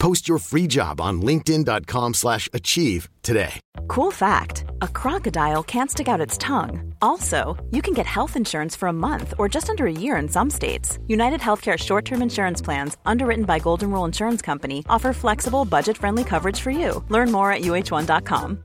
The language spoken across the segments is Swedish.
Post your free job on linkedin.com/achieve slash achieve today. Cool fact a crocodile can't stick out its tongue. Also, you can get health insurance for a month or just under a year in some states. United Healthcare short term insurance plans, underwritten by Golden Rule Insurance Company, offer flexible, budget friendly coverage for you. Learn more at uh1.com.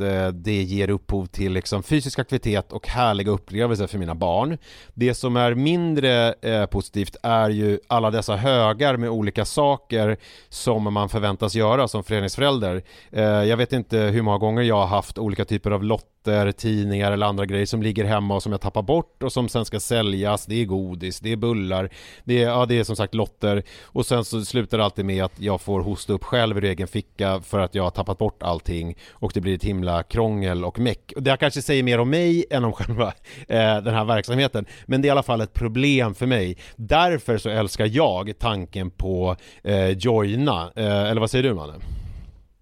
eh, det ger upphov till liksom fysisk aktivitet och härliga upplevelser för mina barn. Det som är mindre eh, positivt är ju alla dessa högar med olika saker som man förväntas göra som föreningsförälder. Eh, jag vet inte hur många gånger jag har haft olika typer av lotter, tidningar eller andra grejer som ligger hemma och som jag tappar bort och som sen ska säljas. Det är godis, det är bullar, det är, ja, det är som sagt lotter och sen så slutar det alltid med att jag får hosta upp själv ur egen ficka för att jag har tappat bort allting och det blir ett himla krångel och meck. Det här kanske säger mer om mig än om själva eh, den här verksamheten, men det är i alla fall ett problem för mig. Därför så älskar jag tanken på eh, joina, eh, eller vad säger du Manne?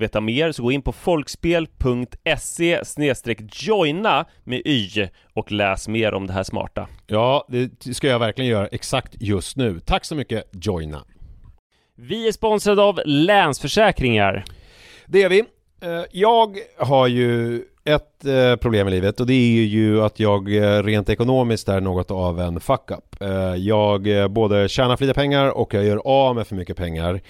veta mer så gå in på folkspel.se joina med y och läs mer om det här smarta. Ja, det ska jag verkligen göra exakt just nu. Tack så mycket Joina. Vi är sponsrade av Länsförsäkringar. Det är vi. Eh, Jag har ju ett eh, problem i livet och det är ju att jag eh, rent ekonomiskt är något av en fuck-up. Jag både tjänar för lite pengar och jag gör av med för mycket pengar.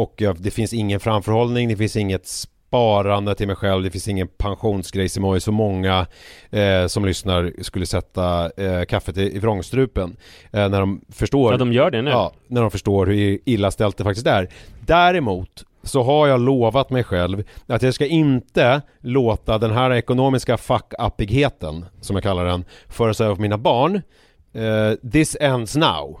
Och jag, det finns ingen framförhållning, det finns inget sparande till mig själv, det finns ingen pensionsgrej som har så många eh, som lyssnar skulle sätta eh, kaffet i, i vrångstrupen. Eh, när de förstår Ja, de gör det nu. Ja, när de förstår hur illa ställt det faktiskt är. Däremot så har jag lovat mig själv att jag ska inte låta den här ekonomiska fuck-uppigheten, som jag kallar den, föras över på mina barn. Eh, this ends now,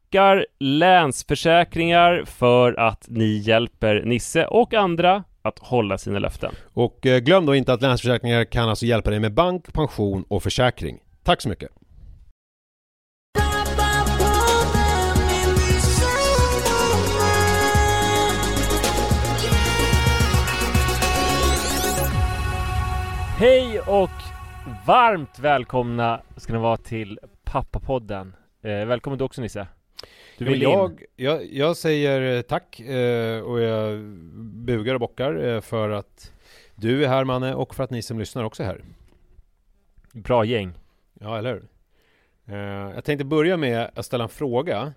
Länsförsäkringar för att ni hjälper Nisse och andra att hålla sina löften. Och eh, glöm då inte att Länsförsäkringar kan alltså hjälpa dig med bank, pension och försäkring. Tack så mycket! Hej och varmt välkomna ska ni vara till Pappapodden. Eh, välkommen du också Nisse. Du Ja, vill jag, jag, jag säger eh, tack eh, och jag bugar och bockar eh, för att du är här Manne och för att ni som lyssnar också är här. Bra gäng. Ja, eller hur? Eh, jag tänkte börja med att ställa en fråga.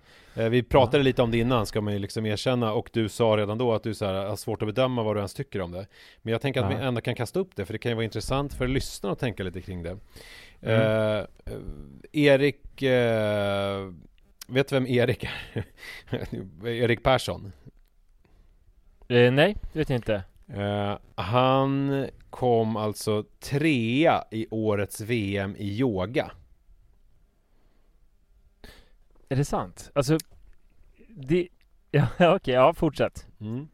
Vi pratade lite om det innan, ska man ju liksom erkänna, och du sa redan då att du så här, har svårt att bedöma vad du ens tycker om det. Men jag tänker att Ja. vi ändå kan kasta upp det, för det kan ju vara intressant för lyssnarna att tänka lite kring det. Mm. Erik, vet du vem Erik är? Erik Persson? Eh, nej, det vet jag inte. Eh, han kom alltså trea i årets VM i yoga. Är det sant? Alltså, det... Ja, okej, okay, ja, fortsätt. Mm.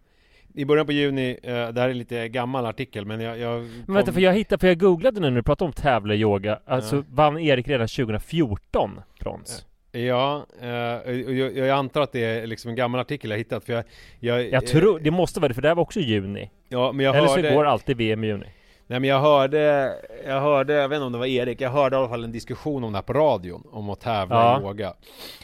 I början på juni, eh, det här är lite gammal artikel men jag... jag kom... Men vänta, för jag hittade, för jag googlade nu när du pratade om tävla yoga, alltså ja. vann Erik redan 2014 brons? Ja, eh, jag, jag, antar att det är liksom en gammal artikel jag hittat för jag... Jag, jag tror, det måste vara det, för det här var också i juni. Ja, men jag Eller hörde... så går alltid VM i juni. Nej men jag hörde, jag hörde, jag vet inte om det var Erik, jag hörde i alla fall en diskussion om det här på radion, om att tävla ja. i yoga.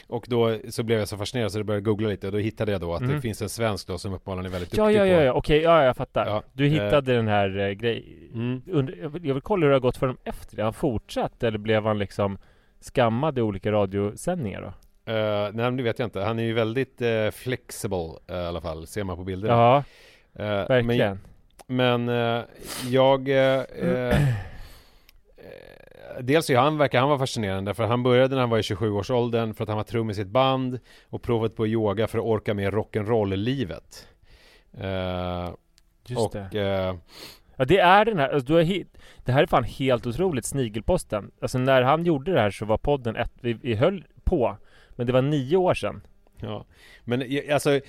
Och då så blev jag så fascinerad så jag började googla lite och då hittade jag då att mm. det finns en svensk då som uppenbarligen är väldigt ja, duktig ja, ja, ja, på okej, ja, jag fattar. Ja. Du eh. hittade eh. den här eh, grejen. Mm. Jag, vill, jag vill kolla hur det har gått för dem efter det. Har han fortsatt eller blev han liksom skammad i olika radiosändningar då? Uh, nej det vet jag inte. Han är ju väldigt uh, flexible uh, i alla fall, ser man på bilderna. Ja, verkligen. Men, men jag... Dels är han, verkar han vara fascinerande för han började när han var i 27-årsåldern för att han var trummis i sitt band och provat på yoga för att orka med rock'n'roll-livet. Uh, Just och, det. Ja det är den här, alltså, du har det här är fan helt otroligt Snigelposten. Alltså när han gjorde det här så var podden ett, vi, vi höll på. Men det var nio år sedan. Ja, men alltså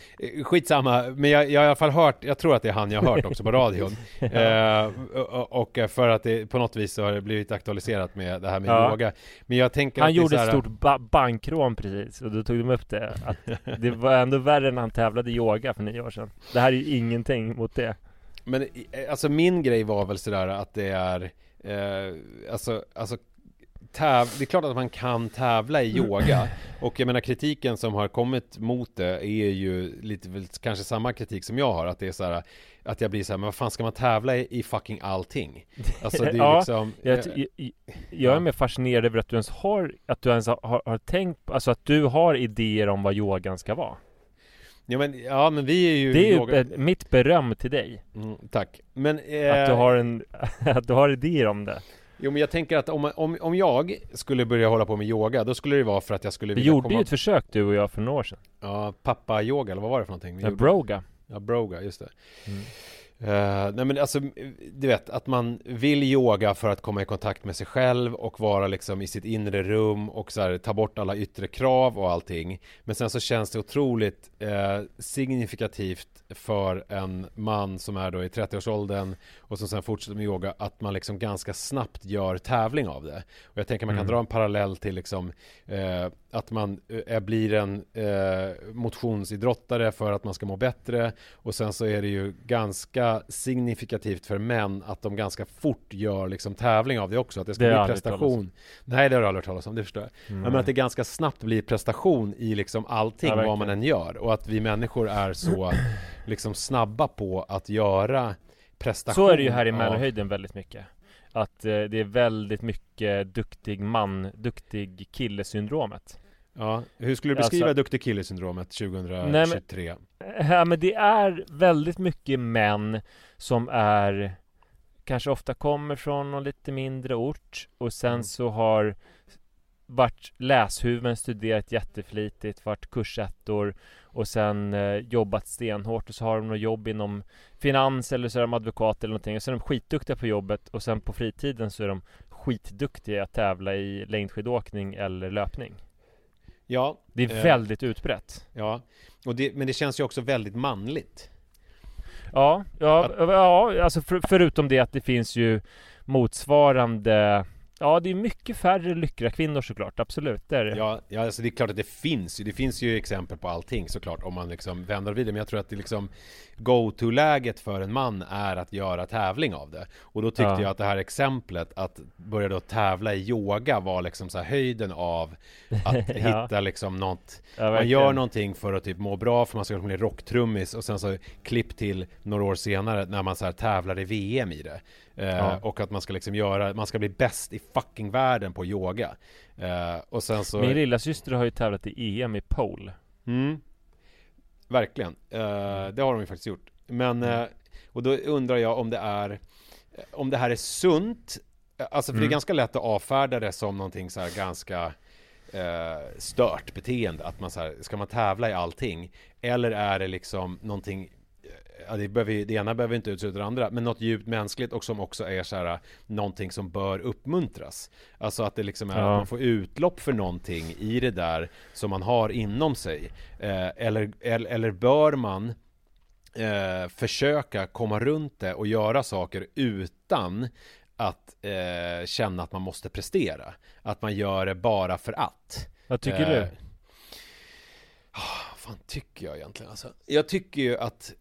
skitsamma, men jag, jag har i alla fall hört, jag tror att det är han jag har hört också på radion. ja. eh, och, för att det på något vis så har det blivit aktualiserat med det här med ja. yoga. Men jag tänker Han gjorde ett stort ba bankrån precis och då tog de upp det. Att det var ändå värre när han tävlade i yoga för nio år sedan. Det här är ju ingenting mot det. Men alltså min grej var väl sådär att det är eh, alltså, alltså täv det är klart att man kan tävla i yoga. Och jag menar kritiken som har kommit mot det är ju lite väl kanske samma kritik som jag har Att det är så här Att jag blir så här, men vad fan ska man tävla i, i fucking allting? Alltså det är ja, liksom jag, jag, jag, är mer fascinerad över att du ens har Att du ens har, har tänkt Alltså att du har idéer om vad yogan ska vara Ja men, ja men vi är ju Det är ju yoga... mitt beröm till dig. Mm, Tack. Men eh... Att du har en Att du har idéer om det. Jo men jag tänker att om, om, om jag skulle börja hålla på med yoga Då skulle det vara för att jag skulle vilja Vi gjorde komma... ju ett försök du och jag för några år sedan. Ja, pappa-yoga eller vad var det för någonting? ja, broga. Ja, broga, just det. Mm. Uh, nej men alltså, du vet att man vill yoga för att komma i kontakt med sig själv och vara liksom i sitt inre rum och så här, ta bort alla yttre krav och allting. Men sen så känns det otroligt uh, signifikativt för en man som är då i 30-årsåldern och som sen fortsätter med yoga att man liksom ganska snabbt gör tävling av det. Och jag tänker man kan mm. dra en parallell till liksom uh, att man blir en motionsidrottare för att man ska må bättre och sen så är det ju ganska signifikativt för män att de ganska fort gör liksom tävling av det också, att det ska det bli prestation. Nej, det har du aldrig hört talas om, det förstår jag. Mm. Men att det ganska snabbt blir prestation i liksom allting, ja, vad man än gör. Och att vi människor är så liksom snabba på att göra prestation. Så är det ju här i Mälarhöjden väldigt mycket. Att eh, det är väldigt mycket duktig man, duktig kille-syndromet. Ja, hur skulle du beskriva alltså, duktig kille-syndromet 2023? Nej, men, ja, men det är väldigt mycket män som är kanske ofta kommer från någon lite mindre ort och sen mm. så har varit läshuvuden, studerat jätteflitigt, varit kursettor och sen eh, jobbat stenhårt och så har de något jobb inom finans eller så är de advokat eller någonting och så är de skitduktiga på jobbet och sen på fritiden så är de skitduktiga att tävla i längdskidåkning eller löpning. Ja. Det är eh, väldigt utbrett. Ja, och det, men det känns ju också väldigt manligt. Ja, ja, att... ja alltså för, förutom det att det finns ju motsvarande Ja, det är mycket färre lyckliga kvinnor såklart, absolut, det är det. Ja, ja alltså det är klart att det finns ju, det finns ju exempel på allting såklart om man liksom vänder vid det, men jag tror att det liksom go-to-läget för en man är att göra tävling av det. Och då tyckte ja. jag att det här exemplet att börja då tävla i yoga var liksom så höjden av att ja. hitta liksom något, ja, man gör någonting för att typ må bra för man ska bli rocktrummis och sen så klipp till några år senare när man så här tävlar i VM i det. Eh, ja. Och att man ska liksom göra, man ska bli bäst i fucking världen på yoga. Eh, och sen så... Min lilla syster har ju tävlat i EM i pole. Mm. Verkligen. Eh, det har de ju faktiskt gjort. Men, mm. eh, och då undrar jag om det är, om det här är sunt. Alltså för mm. det är mm. ganska lätt att avfärda det som någonting så här ganska eh, stört beteende. Att man så här, ska man tävla i allting? Eller är det liksom någonting ja, det, behöver, det ena behöver inte utesluta det andra, men något djupt mänskligt och som också är så här, någonting som bör uppmuntras. Alltså att det liksom är ja. att man får utlopp för någonting i det där som man har inom sig. Eh, eller, eller, eller bör man eh, försöka komma runt det och göra saker utan att eh, känna att man måste prestera. Att man gör det bara för att. Vad tycker du? Eh, ah, vad fan tycker jag egentligen alltså? Jag tycker ju att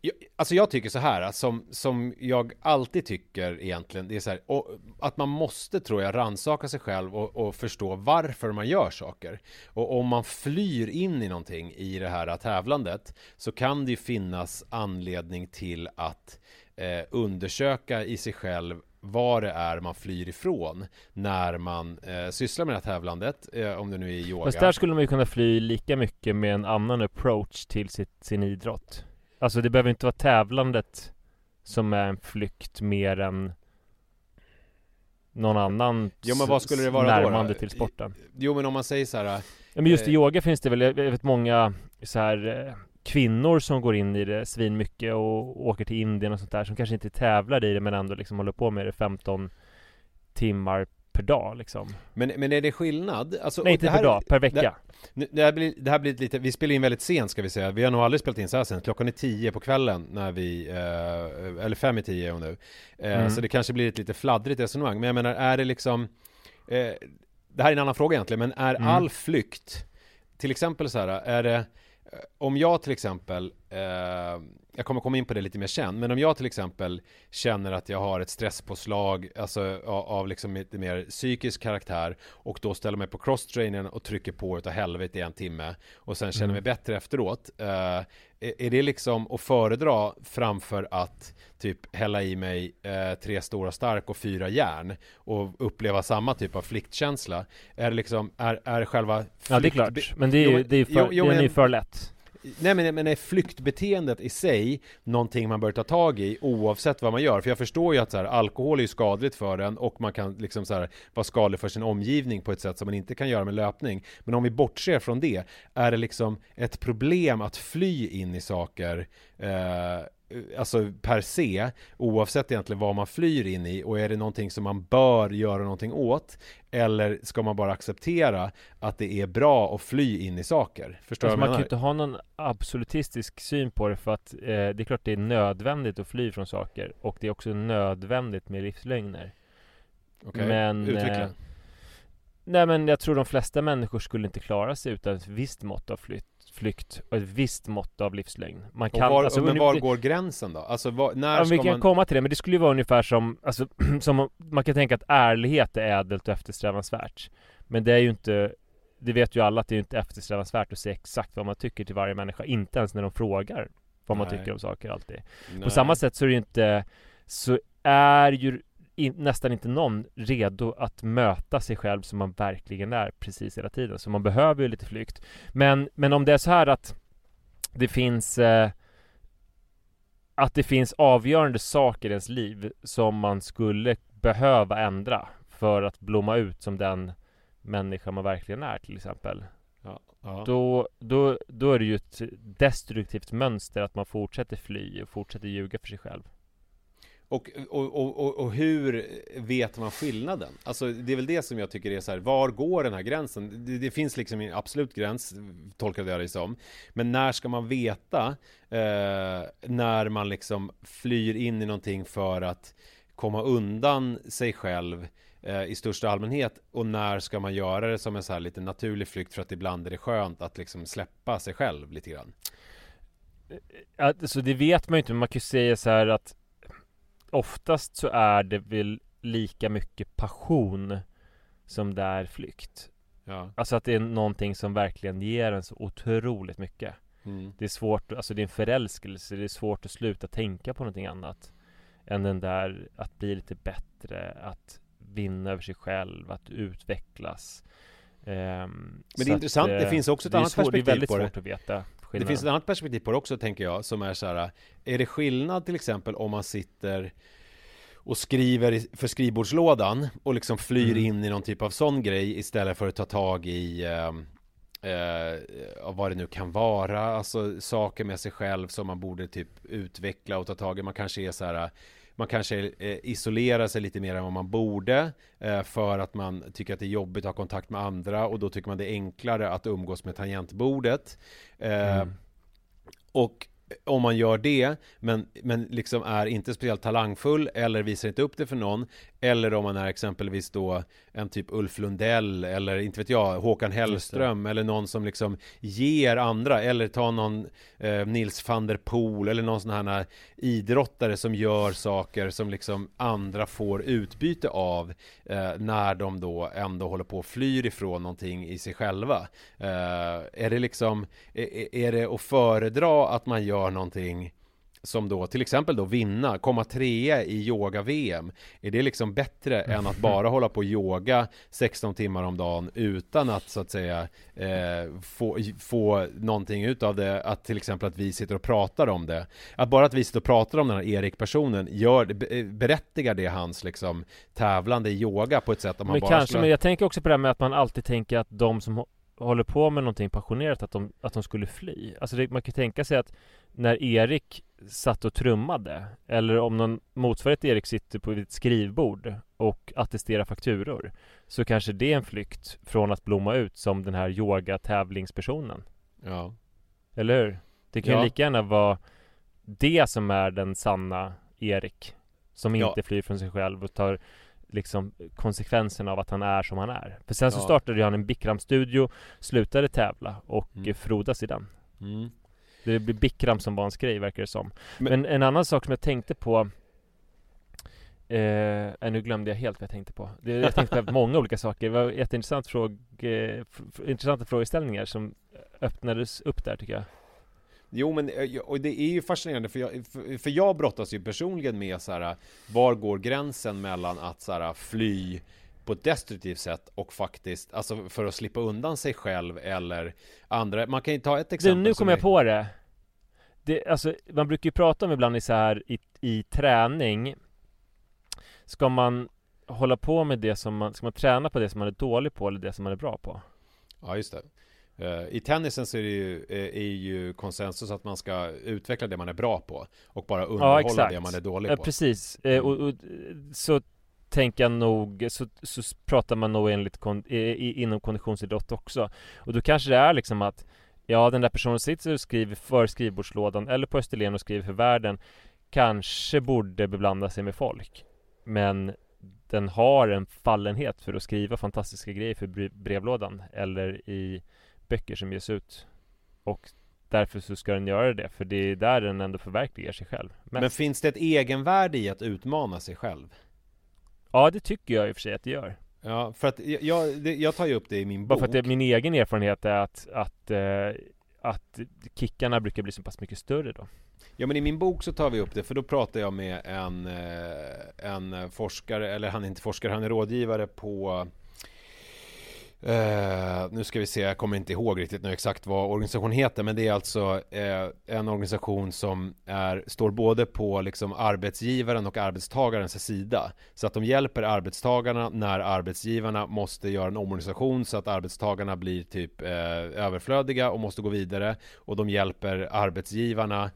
jag, Alltså jag tycker så här, som, som jag alltid tycker egentligen, det är så här, och, att man måste tror jag ransaka sig själv och, och, förstå varför man gör saker. Och om man flyr in i någonting i det här tävlandet så kan det ju finnas anledning till att eh, undersöka i sig själv vad det är man flyr ifrån när man eh, sysslar med det här tävlandet, eh, om det nu är yoga. Fast där skulle man ju kunna fly lika mycket med en annan approach till sitt, sin idrott. Alltså det behöver inte vara tävlandet som är en flykt mer än någon annan jo, men vad skulle det vara närmande då, till sporten. Jo men om man säger så här. Ja, men just i eh, yoga finns det väl, jag vet många så här eh, kvinnor som går in i det svin mycket och åker till Indien och sånt där som kanske inte tävlar i det men ändå liksom håller på med det 15 timmar per dag liksom. Men, men är det skillnad? Alltså, Nej, inte per dag, per vecka. Det, det, här blir, det här blir lite, vi spelar in väldigt sent ska vi säga. Vi har nog aldrig spelat in så här sent. Klockan är tio på kvällen när vi, eh, eller fem i tio nu. Eh, mm. Så det kanske blir ett lite fladdrigt resonemang. Men jag menar, är det liksom, eh, det här är en annan fråga egentligen, men är mm. all flykt, till exempel så här, är det Eh, om jag till exempel, eh, jag kommer komma in på det lite mer sen, men om jag till exempel känner att jag har ett stresspåslag, alltså av, liksom lite mer psykisk karaktär och då ställer mig på crosstrainern och trycker på utav helvete i en timme och sen känner mm. mig bättre efteråt. Eh, är det liksom att föredra framför att typ hälla i mig eh, tre stora stark och fyra järn och uppleva samma typ av flyktkänsla? Är det liksom, är, är själva flykt... Ja det är klart, men det är ju, det är för, jo, jo, är för lätt Nej men, men är flyktbeteendet i sig någonting man bör ta tag i oavsett vad man gör? För jag förstår ju att så här, alkohol är ju skadligt för en och man kan liksom så här, vara skadlig för sin omgivning på ett sätt som man inte kan göra med löpning. Men om vi bortser från det, är det liksom ett problem att fly in i saker eh, alltså per se, oavsett egentligen vad man flyr in i och är det någonting som man bör göra någonting åt eller ska man bara acceptera att det är bra att fly in i saker? Förstår alltså man kan ju inte ha någon absolutistisk syn på det för att eh, det är klart det är nödvändigt att fly från saker och det är också nödvändigt med livslögner. Okej, okay. utveckla. Eh, nej men jag tror de flesta människor skulle inte klara sig utan ett visst mått av flytt flykt och ett visst mått av livslängd. Man kan, var, alltså, men var går gränsen då? Alltså var, när ja, ska vi kan man... komma till det, men det skulle ju vara ungefär som, alltså, som man kan tänka att ärlighet är ädelt och eftersträvansvärt. Men det är ju inte, det vet ju alla att det är inte eftersträvansvärt att säga exakt vad man tycker till varje människa, inte ens när de frågar vad man Nej. tycker om saker alltid. Nej. På samma sätt så är det ju inte, så är ju in, nästan inte någon redo att möta sig själv som man verkligen är precis hela tiden. Så man behöver ju lite flykt. Men, men om det är så här att det finns eh, att det finns avgörande saker i ens liv som man skulle behöva ändra för att blomma ut som den människa man verkligen är till exempel. Ja, ja. Då, då, då är det ju ett destruktivt mönster att man fortsätter fly och fortsätter ljuga för sig själv. Och, och, och, och, hur vet man skillnaden? Alltså det är väl det som jag tycker är så här, var går den här gränsen? Det, det finns liksom en absolut gräns, tolkade jag det som. Men när ska man veta eh, när man liksom flyr in i någonting för att komma undan sig själv eh, i största allmänhet och när ska man göra det som en så här lite naturlig flykt för att ibland är det skönt att liksom släppa sig själv lite grann? Eh, eh, alltså det vet man ju inte, men man kan ju säga så här att oftast så är det väl lika mycket passion som det är flykt. Ja. Alltså att det är någonting som verkligen ger en så otroligt mycket. Mm. Det är svårt, alltså det är en förälskelse, det är svårt att sluta tänka på någonting annat än den där att bli lite bättre, att vinna över sig själv, att utvecklas. Um, Men det är intressant, att, det finns också ett annat svår, perspektiv på det. Det är väldigt svårt att veta. Det finns ett annat perspektiv på det också tänker jag som är så här Är det skillnad till exempel om man sitter och skriver för skrivbordslådan och liksom flyr mm. in i någon typ av sån grej istället för att ta tag i eh, eh, vad det nu kan vara, alltså saker med sig själv som man borde typ utveckla och ta tag i. Man kanske är så här man kanske eh, isolerar sig lite mer än vad man borde eh, för att man tycker att det är jobbigt att ha kontakt med andra och då tycker man det är enklare att umgås med tangentbordet. Eh, mm. Och om man gör det, men, men liksom är inte speciellt talangfull eller visar inte upp det för någon eller om man är exempelvis då en typ Ulf Lundell eller inte vet jag Håkan Hellström eller någon som liksom ger andra eller ta någon eh, Nils van der Poel eller någon sån här idrottare som gör saker som liksom andra får utbyte av eh, när de då ändå håller på och flyr ifrån någonting i sig själva. Eh, är det liksom är, är det att föredra att man gör någonting som då till exempel då vinna, komma trea i yoga-VM Är det liksom bättre än att bara hålla på och yoga 16 timmar om dagen utan att så att säga eh, få, få någonting utav det? Att till exempel att vi sitter och pratar om det. Att bara att vi sitter och pratar om den här Erik-personen gör, berättigar det hans liksom tävlande i yoga på ett sätt att man men bara kanske, skulle... men jag tänker också på det här med att man alltid tänker att de som håller på med någonting passionerat att de, att de skulle fly. Alltså det, man kan tänka sig att när Erik satt och trummade eller om någon motsvarighet Erik sitter på ett skrivbord och attesterar fakturor så kanske det är en flykt från att blomma ut som den här yoga-tävlingspersonen. Ja. Eller hur? Det kan ja. ju lika gärna vara det som är den sanna Erik som inte ja. flyr från sig själv och tar liksom konsekvenserna av att han är som han är. För sen så ja. startade han en Bikram-studio, slutade tävla och mm. frodas i den. Mm. Det blir Bikram som var hans grej verkar det som. Men, Men en annan sak som jag tänkte på Eh, nu glömde jag helt vad jag tänkte på. Det, jag tänkte på många olika saker. Det var jätteintressant fråg, eh, intressanta frågeställningar som öppnades upp där tycker jag. Jo men, eh, och det är ju fascinerande för jag, för, för jag brottas ju personligen med så här, var går gränsen mellan att så här, fly på ett destruktivt sätt och faktiskt, alltså för att slippa undan sig själv eller andra. Man kan ju ta ett exempel. Du, nu kommer jag på det. Det. Alltså, man brukar ju prata om ibland i så här i, i träning. Ska man hålla på med det som man, ska man träna på det som man är dålig på eller det som man är bra på? Ja, just det. Eh, I tennisen så är, det ju, eh, är ju konsensus att man ska utveckla det man är bra på och bara underhålla ja, det man är dålig på. Precis, mm. och, och, så tänker jag nog, så, så pratar man nog enligt inom konditionsidrott också. Och då kanske det är liksom att Ja, den där personen sitter och skriver för skrivbordslådan eller på Österlen och skriver för världen Kanske borde beblanda sig med folk Men den har en fallenhet för att skriva fantastiska grejer för brevlådan eller i böcker som ges ut Och därför så ska den göra det, för det är där den ändå förverkligar sig själv mest. Men finns det ett egenvärde i att utmana sig själv? Ja, det tycker jag i och för sig att det gör. Ja, för att jag, jag tar ju upp det i min bok. Bara för att det, min egen erfarenhet är att, att, eh, att kickarna brukar bli så pass mycket större då. Ja, men i min bok så tar vi upp det, för då pratar jag med en, eh, en forskare, eller han är inte forskare, han är rådgivare på Uh, nu ska vi se, jag kommer inte ihåg riktigt nu exakt vad organisationen heter men det är alltså uh, en organisation som är, står både på liksom arbetsgivaren och arbetstagarens sida. Så att de hjälper arbetstagarna när arbetsgivarna måste göra en omorganisation så att arbetstagarna blir typ uh, överflödiga och måste gå vidare. Och de hjälper arbetsgivarna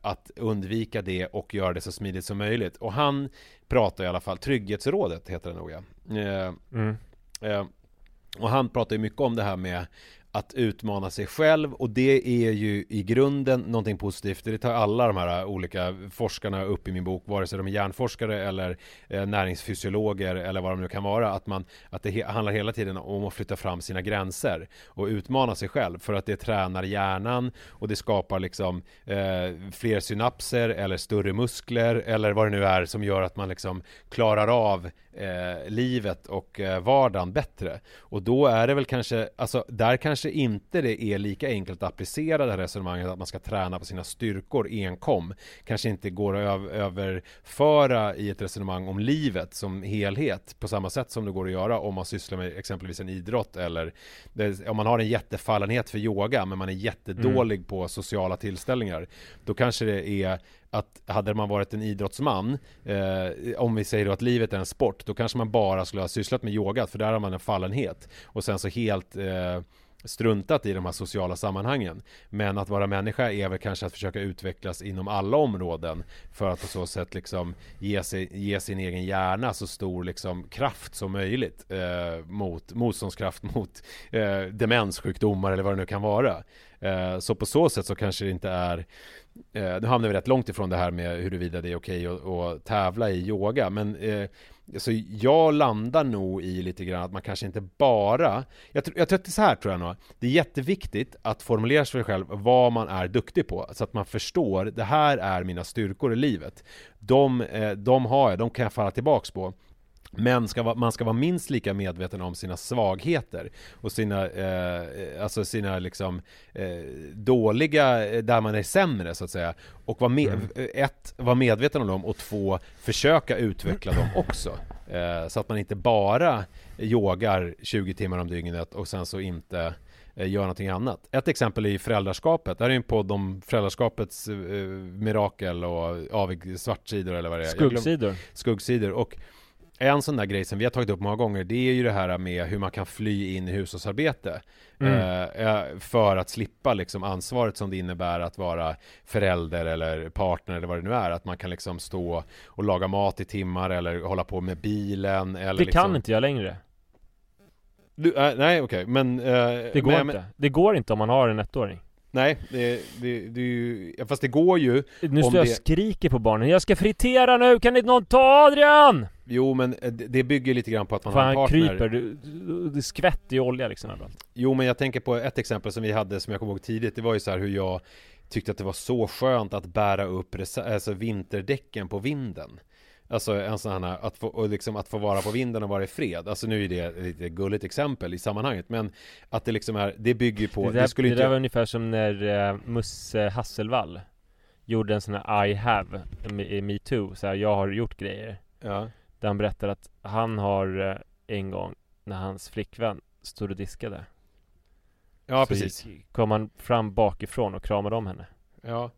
att undvika det och göra det så smidigt som möjligt. Och han pratar i alla fall, Trygghetsrådet heter det nog ja. Mm. Och han pratar ju mycket om det här med att utmana sig själv och det är ju i grunden någonting positivt. Det tar alla de här olika forskarna upp i min bok, vare sig de är hjärnforskare eller eh, näringsfysiologer eller vad de nu kan vara. Att, man, att det handlar hela tiden om att flytta fram sina gränser och utmana sig själv för att det tränar hjärnan och det skapar liksom eh, fler synapser eller större muskler eller vad det nu är som gör att man liksom klarar av eh, livet och eh, vardagen bättre. Och då är det väl kanske, alltså där kanske inte det är lika enkelt att applicera det här resonemanget att man ska träna på sina styrkor enkom. Kanske inte går att överföra i ett resonemang om livet som helhet på samma sätt som det går att göra om man sysslar med exempelvis en idrott eller om man har en jättefallenhet för yoga men man är jättedålig mm. på sociala tillställningar. Då kanske det är att hade man varit en idrottsman, eh, om vi säger då att livet är en sport, då kanske man bara skulle ha sysslat med yoga, för där har man en fallenhet. Och sen så helt eh, struntat i de här sociala sammanhangen. Men att vara människa är väl kanske att försöka utvecklas inom alla områden för att på så sätt liksom ge, sig, ge sin egen hjärna så stor liksom kraft som möjligt eh, mot motståndskraft mot eh, demenssjukdomar eller vad det nu kan vara. Eh, så på så sätt så kanske det inte är eh, Nu hamnar vi rätt långt ifrån det här med huruvida det är okej att, att tävla i yoga men eh, Alltså jag landar nog i lite grann att man kanske inte bara Jag, jag tror att det är så här tror jag nog Det är jätteviktigt att formulera sig själv vad man är duktig på Så att man förstår Det här är mina styrkor i livet. De, eh, de har jag, de kan jag falla tillbaks på men ska man ska vara minst lika medveten om sina svagheter och sina, eh, alltså sina liksom eh, dåliga, eh, där man är sämre så att säga. Och vara med, mm. ett, vara medveten om dem och två, försöka utveckla dem också. Eh, så att man inte bara yogar 20 timmar om dygnet och sen så inte eh, gör någonting annat. Ett exempel är föräldraskapet. Det här är en podd om föräldraskapets eh, mirakel och avig svartsidor eller vad det är. Skuggsidor. Skuggsidor. Och en sån där grej som vi har tagit upp många gånger det är ju det här med hur man kan fly in i hushållsarbete mm. Eh, eh, för att slippa liksom ansvaret som det innebär att vara förälder eller partner eller vad det nu är att man kan liksom stå och laga mat i timmar eller hålla på med bilen eller Det liksom... kan inte jag längre du, äh, Nej okej okay. men äh, Det går men, inte Det går inte om man har en ettåring Nej, det, det, det är ju, fast det går ju Nu står jag och skriker på barnen, jag ska fritera nu, kan inte någon ta Adrian? Jo men eh, det bygger lite grann på att man Fan, har en partner. kryper, du, det skvätter ju olja liksom överallt. Jo men jag tänker på ett exempel som vi hade som jag kommer ihåg tidigt. Det var ju så här hur jag tyckte att det var så skönt att bära upp alltså vinterdäcken på vinden. Alltså en sån här, att få, och liksom att få vara på vinden och vara i fred. Alltså nu är det ett lite gulligt exempel i sammanhanget Men att det liksom är, det bygger på Det där, det skulle det inte... där var ungefär som när uh, Musse Hasselvall Gjorde en sån här I have i metoo, så här, jag har gjort grejer. Ja Där han berättar att han har uh, en gång när hans flickvän stod och diskade. Ja så precis. kom han fram bakifrån och kramade om henne. Ja.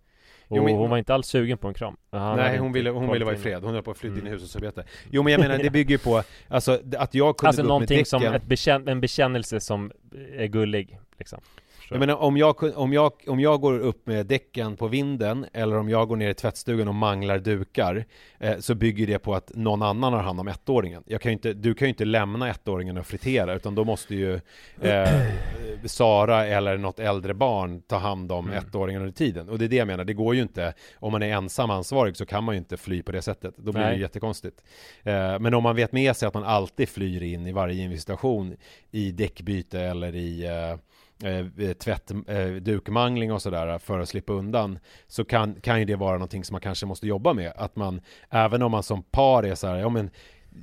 Och Jo, men- hon var inte alls sugen på en kram. Han Nej hon ville, hon ville vara i fred, hon höll på att flytta in i Mm. hushållsarbete Jo men jag menar det bygger ju på, alltså att jag kunde Alltså gå upp med någonting som däcken ett bekänn, en bekännelse som är gullig liksom Så. Jag menar om jag, om, jag, om jag går upp med däcken på vinden eller om jag går ner i tvättstugan och manglar dukar eh, så bygger det på att någon annan har hand om ettåringen. Jag kan inte, du kan ju inte lämna ettåringen och fritera utan då måste ju eh, Sara eller något äldre barn ta hand om Mm. ettåringen under tiden. Och det är det jag menar, det går ju inte om man är ensam ansvarig så kan man ju inte fly på det sättet. Då blir det Nej. ju jättekonstigt. Eh, men om man vet med sig att man alltid flyr in i varje investation i däckbyte eller i eh, eh, tvätt, eh, dukmangling och sådär för att slippa undan så kan, kan ju det vara någonting som man kanske måste jobba med. Att man, även om man som par är så här, ja men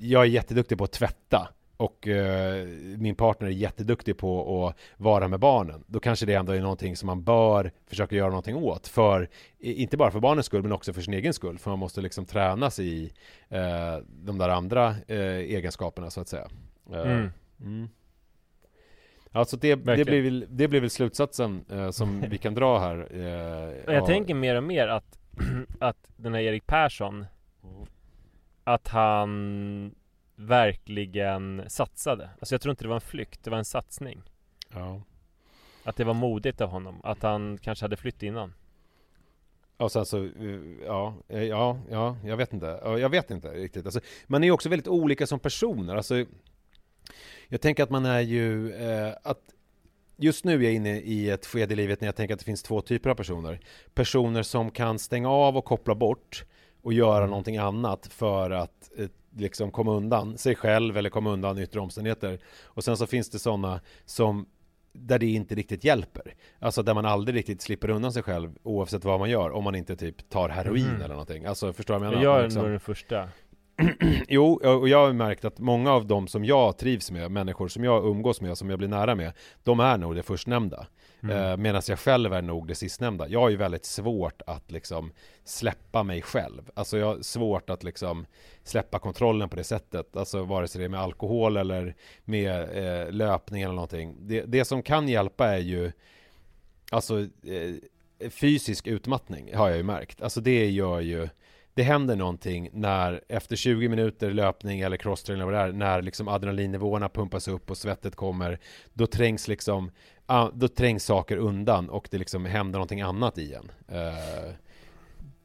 jag är jätteduktig på att tvätta och eh, min partner är jätteduktig på att vara med barnen. Då kanske det ändå är någonting som man bör försöka göra någonting åt. För, inte bara för barnens skull men också för sin egen skull. För man måste liksom tränas i eh, de där andra eh, egenskaperna så att säga. Eh, mm. Mm. Alltså det, det, blir väl, det blir väl slutsatsen eh, som vi kan dra här. Eh, jag ja. tänker mer och mer att, att den här Erik Persson Att han verkligen satsade Alltså jag tror inte det var en flykt, det var en satsning Ja. Att det var modigt av honom, att han kanske hade flytt innan Och sen så, ja, eh, ja, ja, jag vet inte. Ja, Jag vet inte riktigt. Alltså, man är ju också väldigt olika som personer. Alltså, jag tänker att man är ju, eh, att just nu är jag inne i ett skede i livet när jag tänker att det finns två typer av personer. Personer som kan stänga av och koppla bort och göra Mm. någonting annat för att eh, liksom komma undan sig själv eller komma undan yttre omständigheter. Och sen så finns det sådana som där det inte riktigt hjälper. Alltså där man aldrig riktigt slipper undan sig själv oavsett vad man gör. Om man inte typ tar heroin Mhm. eller någonting. Alltså förstår du vad jag menar? Jag är liksom- nog den första Jo, och jag har märkt att många av dem som jag trivs med, människor som jag umgås med, som jag blir nära med, de är nog det förstnämnda. Mm. Eh, Medan jag själv är nog det sistnämnda. Jag har ju väldigt svårt att liksom släppa mig själv. Alltså jag har svårt att liksom släppa kontrollen på det sättet. Alltså vare sig det är med alkohol eller med eh, löpning eller någonting. Det, det som kan hjälpa är ju Alltså eh, fysisk utmattning har jag ju märkt. Alltså det gör ju det händer någonting när efter 20 minuter löpning eller crosstraining eller vad det är, när liksom adrenalinnivåerna pumpas upp och svettet kommer, då trängs liksom då trängs saker undan och det liksom händer någonting annat i en. Eh,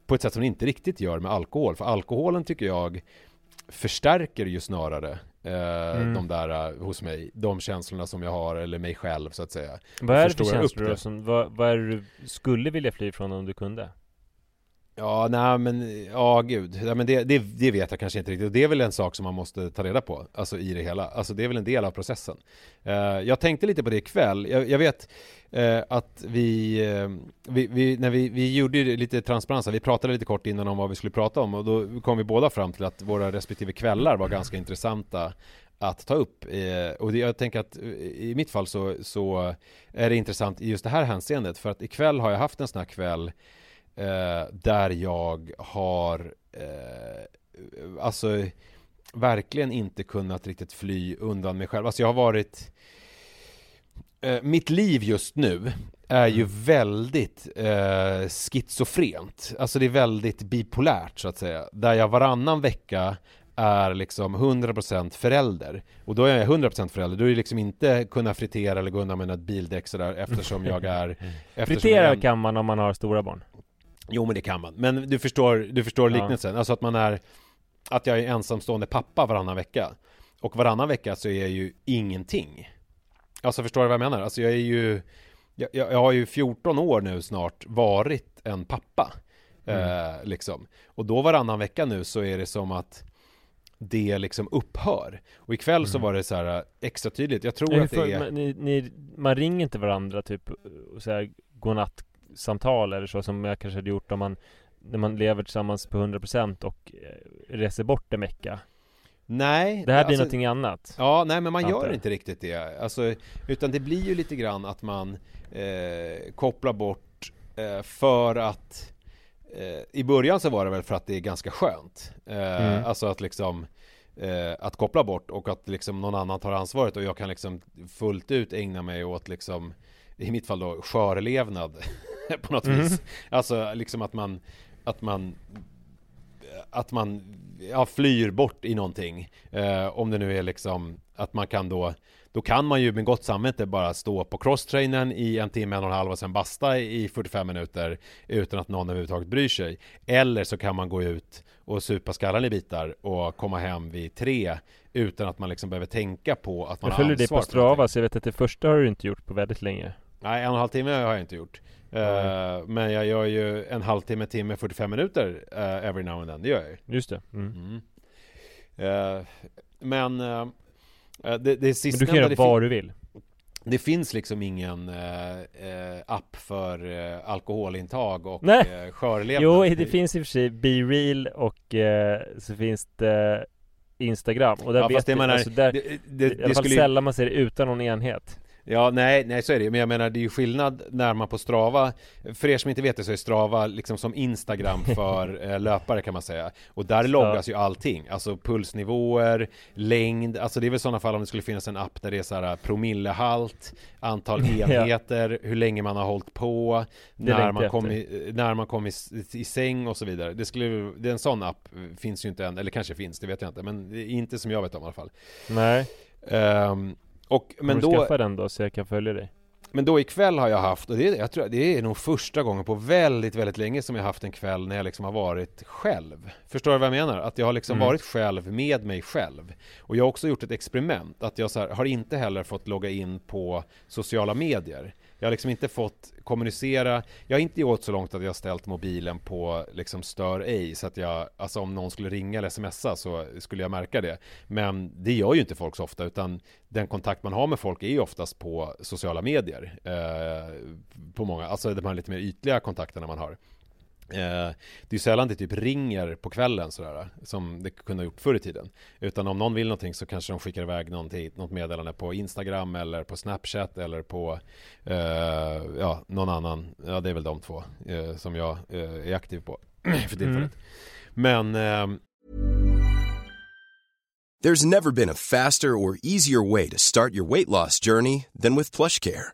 på ett sätt som det inte riktigt gör med alkohol. För alkoholen tycker jag förstärker ju snarare eh, mm. de där uh, hos mig, de känslorna som jag har, eller mig själv så att säga. Vad är det för känslor då? Som, vad, vad är det du skulle vilja fly ifrån om du kunde? Ja, nej men, ja gud, ja, men det, det, det, vet jag kanske inte riktigt. Det är väl en sak som man måste ta reda på, alltså i det hela. Alltså det är väl en del av processen. Uh, jag tänkte lite på det ikväll. Jag, jag vet uh, att vi, uh, vi, vi, när vi, vi gjorde lite transparens, vi pratade lite kort innan om vad vi skulle prata om och då kom vi båda fram till att våra respektive kvällar var ganska intressanta att ta upp. och jag tänker att i mitt fall så, så är det intressant i just det här hänseendet för att ikväll har jag haft en sån här kväll eh, där jag har eh, alltså verkligen inte kunnat riktigt fly undan mig själv. Alltså jag har varit eh, mitt liv just nu är ju mm. väldigt eh, schizofrent. Alltså det är väldigt bipolärt så att säga. Där jag varannan vecka är liksom 100% förälder. Och då är jag 100% förälder, då är det liksom inte kunna fritera eller gå undan med ett bildäck sådär eftersom jag är... Eftersom fritera jag kan man om man har stora barn. Jo men det kan man, men du förstår, du förstår liknelsen, ja. alltså att man är Att jag är ensamstående pappa varannan vecka Och varannan vecka så är jag ju ingenting Alltså förstår du vad jag menar? Alltså jag är ju Jag, jag har ju 14 år nu snart varit en pappa mm. eh, Liksom Och då varannan vecka nu så är det som att det liksom upphör. Och ikväll mm. så var det så här eh, extra tydligt. Jag tror att det är... Ni, ni, man ringer inte varandra typ och säger godnatt samtal eller så som jag kanske hade gjort om man när man lever tillsammans på 100% och eh, reser bort en vecka. Nej Det här blir alltså, någonting annat. Ja, nej men man gör inte riktigt det. Alltså, utan det blir ju lite grann att man eh, kopplar bort eh, för att eh, I början så var det väl för att det är ganska skönt eh, mm. Alltså att liksom eh, Att koppla bort och att liksom någon annan tar ansvaret och jag kan liksom fullt ut ägna mig åt liksom I mitt fall då skörlevnad på något mm. vis. Alltså liksom att man, att man att man ja, flyr bort i någonting. Eh, om det nu är liksom att man kan då då kan man ju med gott samvete bara stå på crosstrainern i en timme, en och en halv och sen basta i 45 minuter utan att någon överhuvudtaget bryr sig. Eller så kan man gå ut och supa skallen i bitar och komma hem vid tre utan att man liksom behöver tänka på att man har ansvar. Jag följer dig på Strava så jag vet att det första har du inte gjort på väldigt länge. Nej, en och en halv timme har jag inte gjort. Uh, men jag gör ju en halvtimme, timme, 45 minuter uh, every now and then. Det gör jag ju. Just det. Mm. Mm. Uh, men det, det sista Men du kan göra vad du vill. Det finns liksom ingen app för alkoholintag och Nej. skörlevnad. Jo, det finns i och för sig Be Real och så finns det Instagram. Och där ja, vet det, menar, alltså där, det, det, fall skulle... sällan man ser det utan någon enhet. Ja, nej, nej så är det Men jag menar det är ju skillnad när man på Strava För er som inte vet det så är Strava liksom som Instagram för eh, löpare kan man säga. Och där loggas ju allting. Alltså pulsnivåer, längd. Alltså det är väl sådana fall om det skulle finnas en app där det är så här promillehalt Antal enheter, hur länge man har hållit på När man, kom i, när man kom i, i säng och så vidare. Det skulle, det är en sån app finns ju inte än. Eller kanske finns, det vet jag inte. Men inte som jag vet om i alla fall. Nej. Um, och, men du då... skaffa den då så jag kan följa dig? Men då ikväll har jag haft, och det, jag tror, det är nog första gången på väldigt, väldigt länge som jag haft en kväll när jag liksom har varit själv. Förstår du vad jag menar? Att jag har liksom mm. varit själv med mig själv. Och jag har också gjort ett experiment, att jag här, har inte heller fått logga in på sociala medier. Jag har liksom inte fått kommunicera. Jag har inte gått så långt att jag ställt mobilen på liksom stör ej så att jag, alltså om någon skulle ringa eller smsa så skulle jag märka det. Men det gör ju inte folk så ofta utan den kontakt man har med folk är ju oftast på sociala medier. Eh, på många, alltså de här lite mer ytliga kontakterna man har. Eh, det är sällan det typ ringer på kvällen sådär Som det kunde ha gjort förr i tiden. Utan om någon vill någonting så kanske de skickar iväg någonting, något meddelande på Instagram eller på Snapchat eller på uh, Ja, någon annan. Ja, det är väl de två uh, som jag uh, är aktiv på för tillfället. Mm. Men um... There's never been a faster or easier way to start your weight loss journey than with plush care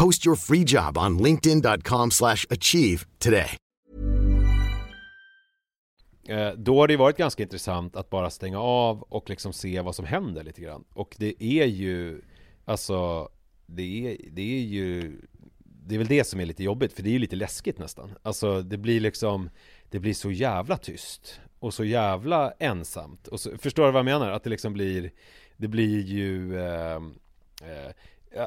Post your free job on linkedin.com slash achieve today. Eh, då har det varit ganska intressant att bara stänga av och liksom se vad som händer lite grann. Och det är ju, alltså, det är, det är ju, det är väl det som är lite jobbigt, för det är ju lite läskigt nästan. Alltså, det blir liksom, det blir så jävla tyst och så jävla ensamt. Och så, förstår du vad jag menar? Att det liksom blir, det blir ju, eh, eh, Eh,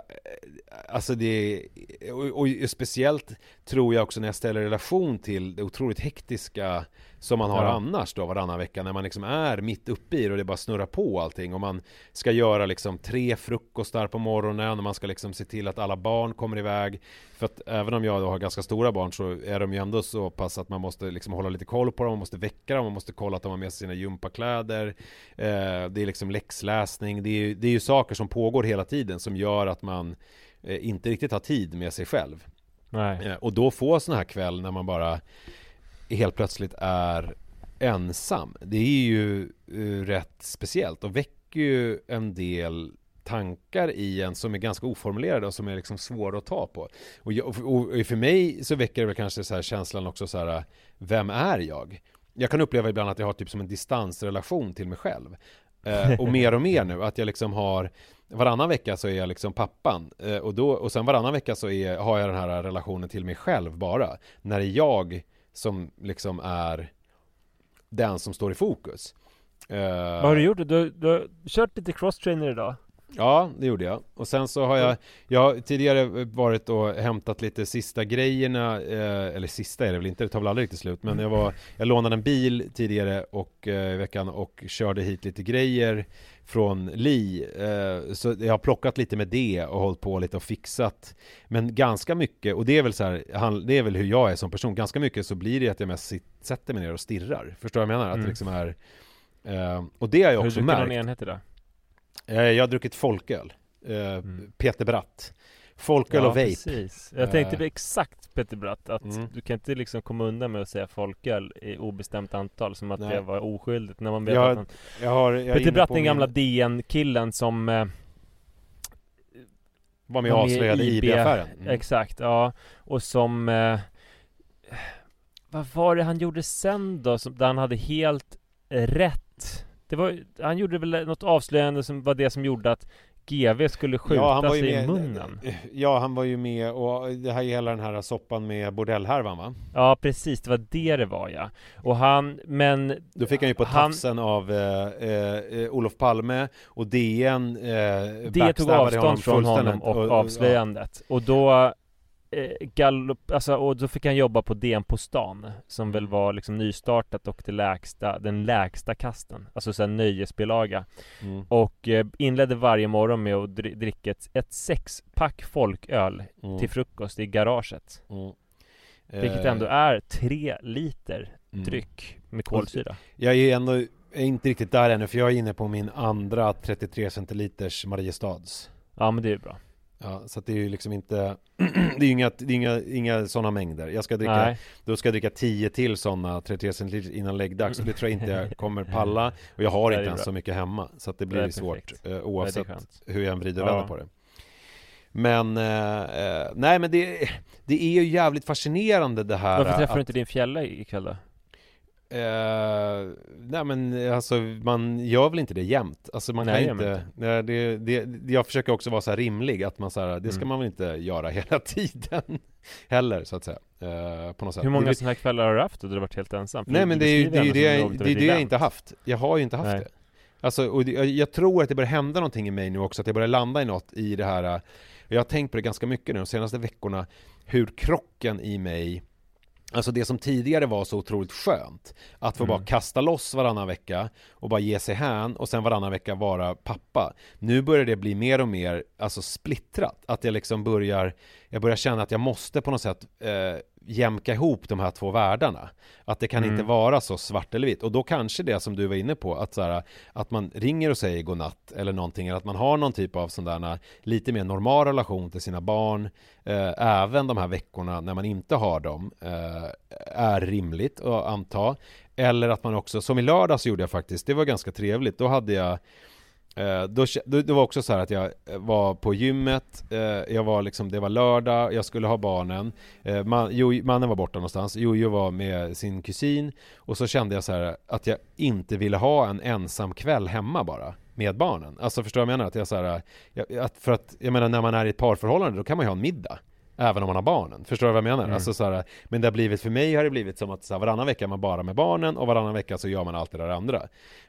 alltså det, och, och, speciellt tror jag också när jag ställer relation till det otroligt hektiska som man har ja. annars då varannan vecka när man liksom är mitt uppe i det och det bara snurrar på allting. Och man ska göra liksom tre frukostar på morgonen och man ska liksom se till att alla barn kommer iväg. För att även om jag då har ganska stora barn så är de ju ändå så pass att man måste liksom hålla lite koll på dem, man måste väcka dem, man måste kolla att de har med sig sina gympakläder. Eh, det är liksom läxläsning, det är, ju, det är ju saker som pågår hela tiden som gör att man eh, inte riktigt har tid med sig själv. Eh, och då få sån här kväll när man bara helt plötsligt är ensam. Det är ju eh, rätt speciellt och väcker ju en del tankar i en som är ganska oformulerade och som är liksom svåra att ta på. Och, jag, och, för mig så väcker det väl kanske så här känslan också så här, vem är jag? Jag kan uppleva ibland att jag har typ som en distansrelation till mig själv. Eh, och mer och mer nu, att jag liksom har Varannan vecka så är jag liksom pappan eh, och, då, och sen varannan vecka så är, har jag den här relationen till mig själv bara. När jag som liksom är den som står i fokus. Uh, Vad har du gjort? Du, du har kört lite crosstrainer idag? Ja, det gjorde jag. Och sen så har jag, jag har tidigare varit och hämtat lite sista grejerna, eh, eller sista är det väl inte, det tar väl aldrig riktigt slut, men jag var, jag lånade en bil tidigare och eh, i veckan och körde hit lite grejer från Li. Eh, så jag har plockat lite med det och hållit på lite och fixat. Men ganska mycket, och det är väl så här, det är väl hur jag är som person, ganska mycket så blir det att jag mest sätter mig ner och stirrar. Förstår du vad jag menar? Att det mm. liksom är eh, Och det har jag också märkt. Hur någon enhet idag? Eh, jag har druckit folköl. Mm. Peter Bratt. Folköl ja, och vape. Precis. Jag tänkte det exakt Peter Bratt att mm. du kan inte liksom komma undan med att säga folköl i obestämt antal som att Nej. det var oskyldigt när man vet jag, att han... jag har, jag Peter Bratt, den min... gamla DN-killen som eh, var med och avslöjade IB-affären. Mm. Exakt, ja. Och som eh, Vad var det han gjorde sen då? Som, där han hade helt rätt det var, han gjorde väl något avslöjande som var det som gjorde att GV skulle skjuta ja, sig med, i munnen. Ja, han var ju med och det här hela den här soppan med bordellhärvan va? Ja, precis. Det var det det var ja. Och han, men... Då fick han ju på han, tafsen av eh, eh, Olof Palme och DN eh, Det tog avstånd från honom och, och avslöjandet. Ja. Och då eh, Gallup, alltså, och då fick han jobba på DN på stan Som väl var liksom nystartat och det lägsta, den lägsta kasten Alltså såhär nöjesbilaga mm. Och eh, inledde varje morgon med att dricka ett, ett sexpack folköl mm. till frukost i garaget mm. Vilket ändå eh. är tre liter mm. dryck med kolsyra Jag är ändå är inte riktigt där ännu för jag är inne på min andra 33 centiliters Mariestads Ja men det är bra Ja, så det är ju liksom inte Det är ju inga, är inga, inga sådana mängder Jag ska dricka Nej. Då ska jag dricka 10 till sådana 33 centiliter innan läggdags det tror jag inte jag kommer palla Och jag har inte ens så mycket hemma Så att det blir det svårt eh, Oavsett hur jag än vrider och ja. på det Men eh, eh, Nej men det Det är ju jävligt fascinerande det här Varför träffar att, du inte din fjälla ikväll då? Uh, nej men alltså man gör väl inte det jämt Alltså man nej, kan inte, nej, det, det, Jag försöker också vara så här rimlig att man så här, det ska mm. man väl inte göra hela tiden Heller så att säga uh, på något sätt. Hur många sådana här kvällar har du haft då du har varit helt ensam? Nej men det är ju det, är det, det, är det jag inte haft Jag har ju inte haft nej. det Alltså och jag, jag tror att det börjar hända någonting i mig nu också Att jag börjar landa i något i det här Jag har tänkt på det ganska mycket nu de senaste veckorna Hur krocken i mig Alltså det som tidigare var så otroligt skönt Att få Mm. bara kasta loss varannan vecka Och bara ge sig hän och sen varannan vecka vara pappa Nu börjar det bli mer och mer Alltså splittrat Att jag liksom börjar Jag börjar känna att jag måste på något sätt eh, Jämka ihop de här två världarna. Att det kan Mm. inte vara så svart eller vitt. Och då kanske det som du var inne på Att, så här, att man ringer och säger godnatt Eller någonting Eller att man har någon typ av sån där Lite mer normal relation till sina barn eh, Även de här veckorna när man inte har dem eh, Är rimligt att anta. Eller att man också, som i lördags gjorde jag faktiskt Det var ganska trevligt. Då hade jag Eh, då, det var också så här att jag eh, var på gymmet, eh, jag var liksom, det var lördag, jag skulle ha barnen, man, jo, mannen var borta någonstans, Jojo var med sin kusin och så kände jag så här att jag inte ville ha en ensam kväll hemma bara med barnen. Alltså förstår du vad jag menar? Att jag så här, jag, att för att, jag menar när man är i ett parförhållande då kan man ju ha en middag. Även om man har barnen, förstår du vad jag menar? Mm. Alltså så här, men det har blivit, för mig har det blivit som att så här, varannan vecka är man bara med barnen och varannan vecka så gör man allt det där andra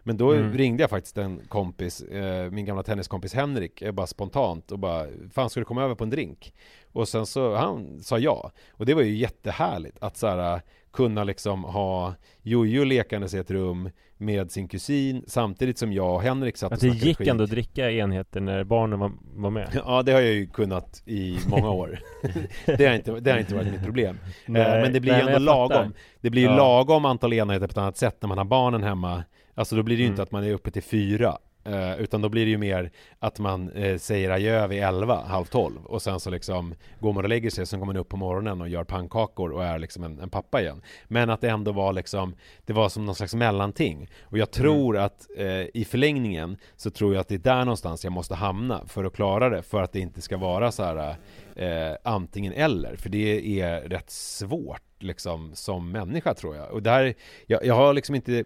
Men då Mm. ringde jag faktiskt en kompis, eh, min gamla tenniskompis Henrik, eh, bara spontant och bara Fan ska du komma över på en drink? Och sen så, han sa ja Och det var ju jättehärligt att så här, kunna liksom ha Jojo lekandes i ett rum med sin kusin samtidigt som jag och Henrik satt och Att det snackade gick skit. ändå att dricka enheter när barnen var, var med Ja, det har jag ju kunnat i många år. det, har inte, det har inte varit mitt problem. Eh, men det blir ju nej, men ändå lagom. Det blir ju Ja. lagom antal enheter på ett annat sätt när man har barnen hemma. Alltså då blir det ju inte Mm. att man är uppe till fyra. Eh, utan då blir det ju mer att man eh, säger adjö vid elva, halv tolv och sen så liksom går man och lägger sig, sen går man upp på morgonen och gör pannkakor och är liksom en, en pappa igen. Men att det ändå var liksom, det var som någon slags mellanting. Och jag tror att eh, i förlängningen så tror jag att det är där någonstans jag måste hamna för att klara det, för att det inte ska vara så här eh, antingen eller, för det är rätt svårt liksom som människa tror jag. Och där, jag, jag har liksom inte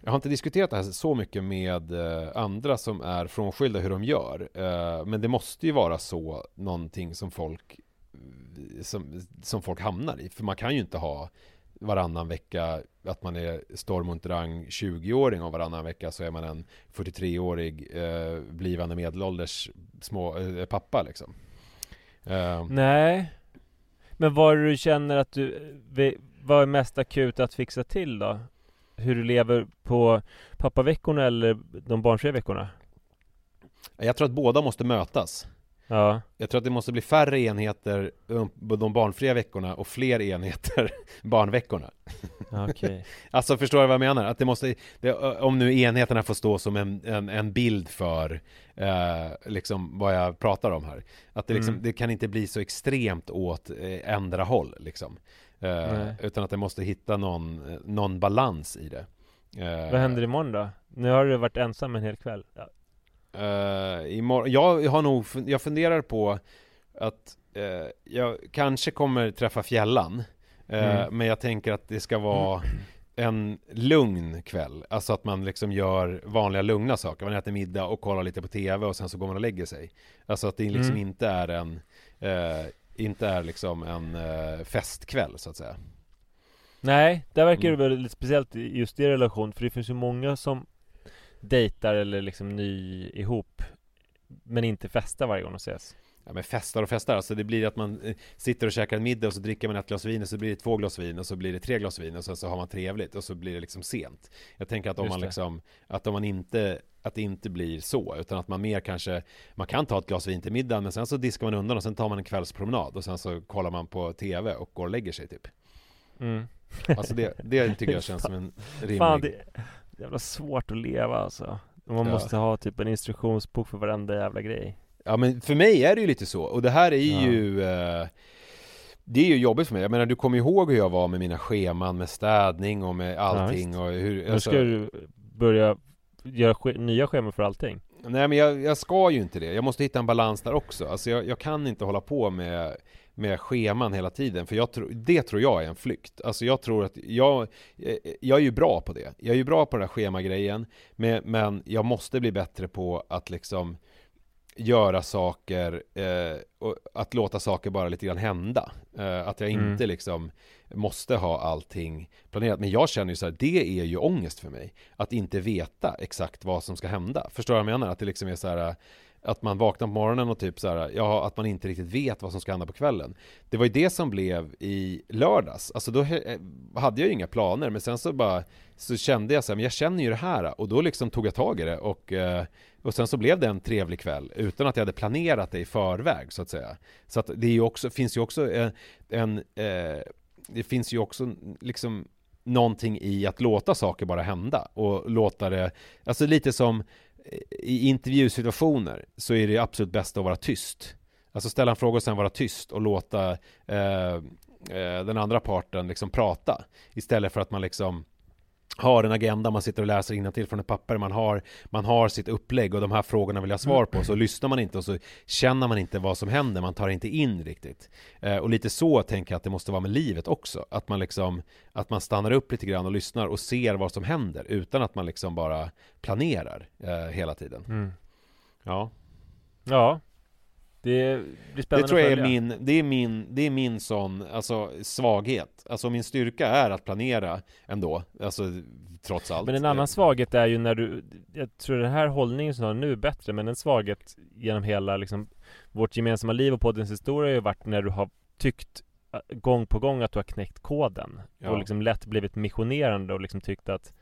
jag har inte diskuterat det här så mycket med eh, andra som är frånskilda hur de gör. Eh, men det måste ju vara så någonting som folk eh, som, som folk hamnar i. För man kan ju inte ha varannan vecka att man är Storm 20-åring och varannan vecka så är man en 43-årig eh, blivande medelålders små, eh, pappa liksom. Eh, Nej Men vad du känner att du Vad är mest akut att fixa till då? Hur du lever på pappaveckorna eller de barnfria veckorna? jag tror att båda måste mötas. Ja Jag tror att det måste bli färre enheter de barnfria veckorna och fler enheter barnveckorna. Okej Alltså förstår du vad jag menar? Att det måste, det, om nu enheterna får stå som en, en, en bild för eh, liksom vad jag pratar om här. Att det, liksom, Mm. det kan inte bli så extremt åt eh, ändra håll liksom. Eh, utan att det måste hitta någon, någon balans i det. Eh, Vad händer imorgon då? Nu har du varit ensam en hel kväll ja. Uh, imorgon, jag har nog, jag funderar på att eh, jag kanske kommer träffa fjällan eh, Mm. Men jag tänker att det ska vara en lugn kväll Alltså att man liksom gör vanliga lugna saker Man äter middag och kollar lite på TV och sen så går man och lägger sig Alltså att det liksom Mm. inte är en eh, Inte är liksom en eh, festkväll så att säga Nej, där verkar Mm. det väl lite speciellt just i relation För det finns ju många som dejtar eller liksom ny ihop Men inte festar varje gång de ses Ja men festar och festar, alltså det blir att man eh, sitter och käkar en middag och så dricker man ett glas vin och så blir det två glas vin och så blir det tre glas vin och sen så har man trevligt och så blir det liksom sent. Jag tänker att om man liksom, att om man inte, att det inte blir så, utan att man mer kanske, man kan ta ett glas vin till middagen men sen så diskar man undan och sen tar man en kvällspromenad och sen så kollar man på TV och går och lägger sig typ. mm. Alltså det, det tycker jag känns som en rimlig... Fan det är jävla svårt att leva alltså Man Ja. måste ha typ en instruktionsbok för varenda jävla grej Ja men för mig är det ju lite så, och det här är Ja. ju eh, Det är ju jobbigt för mig, jag menar du kommer ihåg hur jag var med mina scheman med städning och med allting visst. och hur Nu alltså- ska du börja göra ske- nya scheman för allting Nej men jag, jag ska ju inte det, jag måste hitta en balans där också Alltså jag, jag kan inte hålla på med med scheman hela tiden, för jag tror, det tror jag är en flykt. Alltså jag tror att jag, eh, jag är ju bra på det. Jag är ju bra på den här schemagrejen, men, men jag måste bli bättre på att liksom göra saker, eh, och att låta saker bara lite grann hända. Eh, att jag Mm. inte liksom måste ha allting planerat. Men jag känner ju så här, det är ju ångest för mig. Att inte veta exakt vad som ska hända. Förstår du vad jag menar? Att det liksom är så här, att man vaknar på morgonen och typ så här, ja, att man inte riktigt vet vad som ska hända på kvällen. Det var ju det som blev i lördags. Alltså då eh, hade jag ju inga planer, men sen så bara så kände jag så här, men jag känner ju det här och då liksom tog jag tag i det och, eh, och sen så blev det en trevlig kväll utan att jag hade planerat det i förväg så att säga. Så att det är ju också, finns ju också en, en eh, det finns ju också liksom någonting i att låta saker bara hända och låta det, alltså lite som i intervjusituationer så är det absolut bäst att vara tyst. Alltså ställa en fråga och sen vara tyst och låta eh, eh, den andra parten liksom prata. Istället för att man liksom har en agenda, man sitter och läser till från ett papper, man har, man har sitt upplägg och de här frågorna vill jag svar på, så lyssnar man inte och så känner man inte vad som händer, man tar inte in riktigt. Eh, och lite så tänker jag att det måste vara med livet också, att man liksom, att man stannar upp lite grann och lyssnar och ser vad som händer utan att man liksom bara planerar eh, hela tiden. Mm. Ja. Ja, det blir spännande Det tror jag är min, det är min, det är min sån, alltså svaghet. Alltså min styrka är att planera ändå, alltså trots allt. Men en annan svaghet är ju när du, jag tror den här hållningen som du har nu är bättre, men en svaghet genom hela liksom vårt gemensamma liv och poddens historia har ju varit när du har tyckt äh, gång på gång att du har knäckt koden ja. och liksom lätt blivit missionerande och liksom tyckt att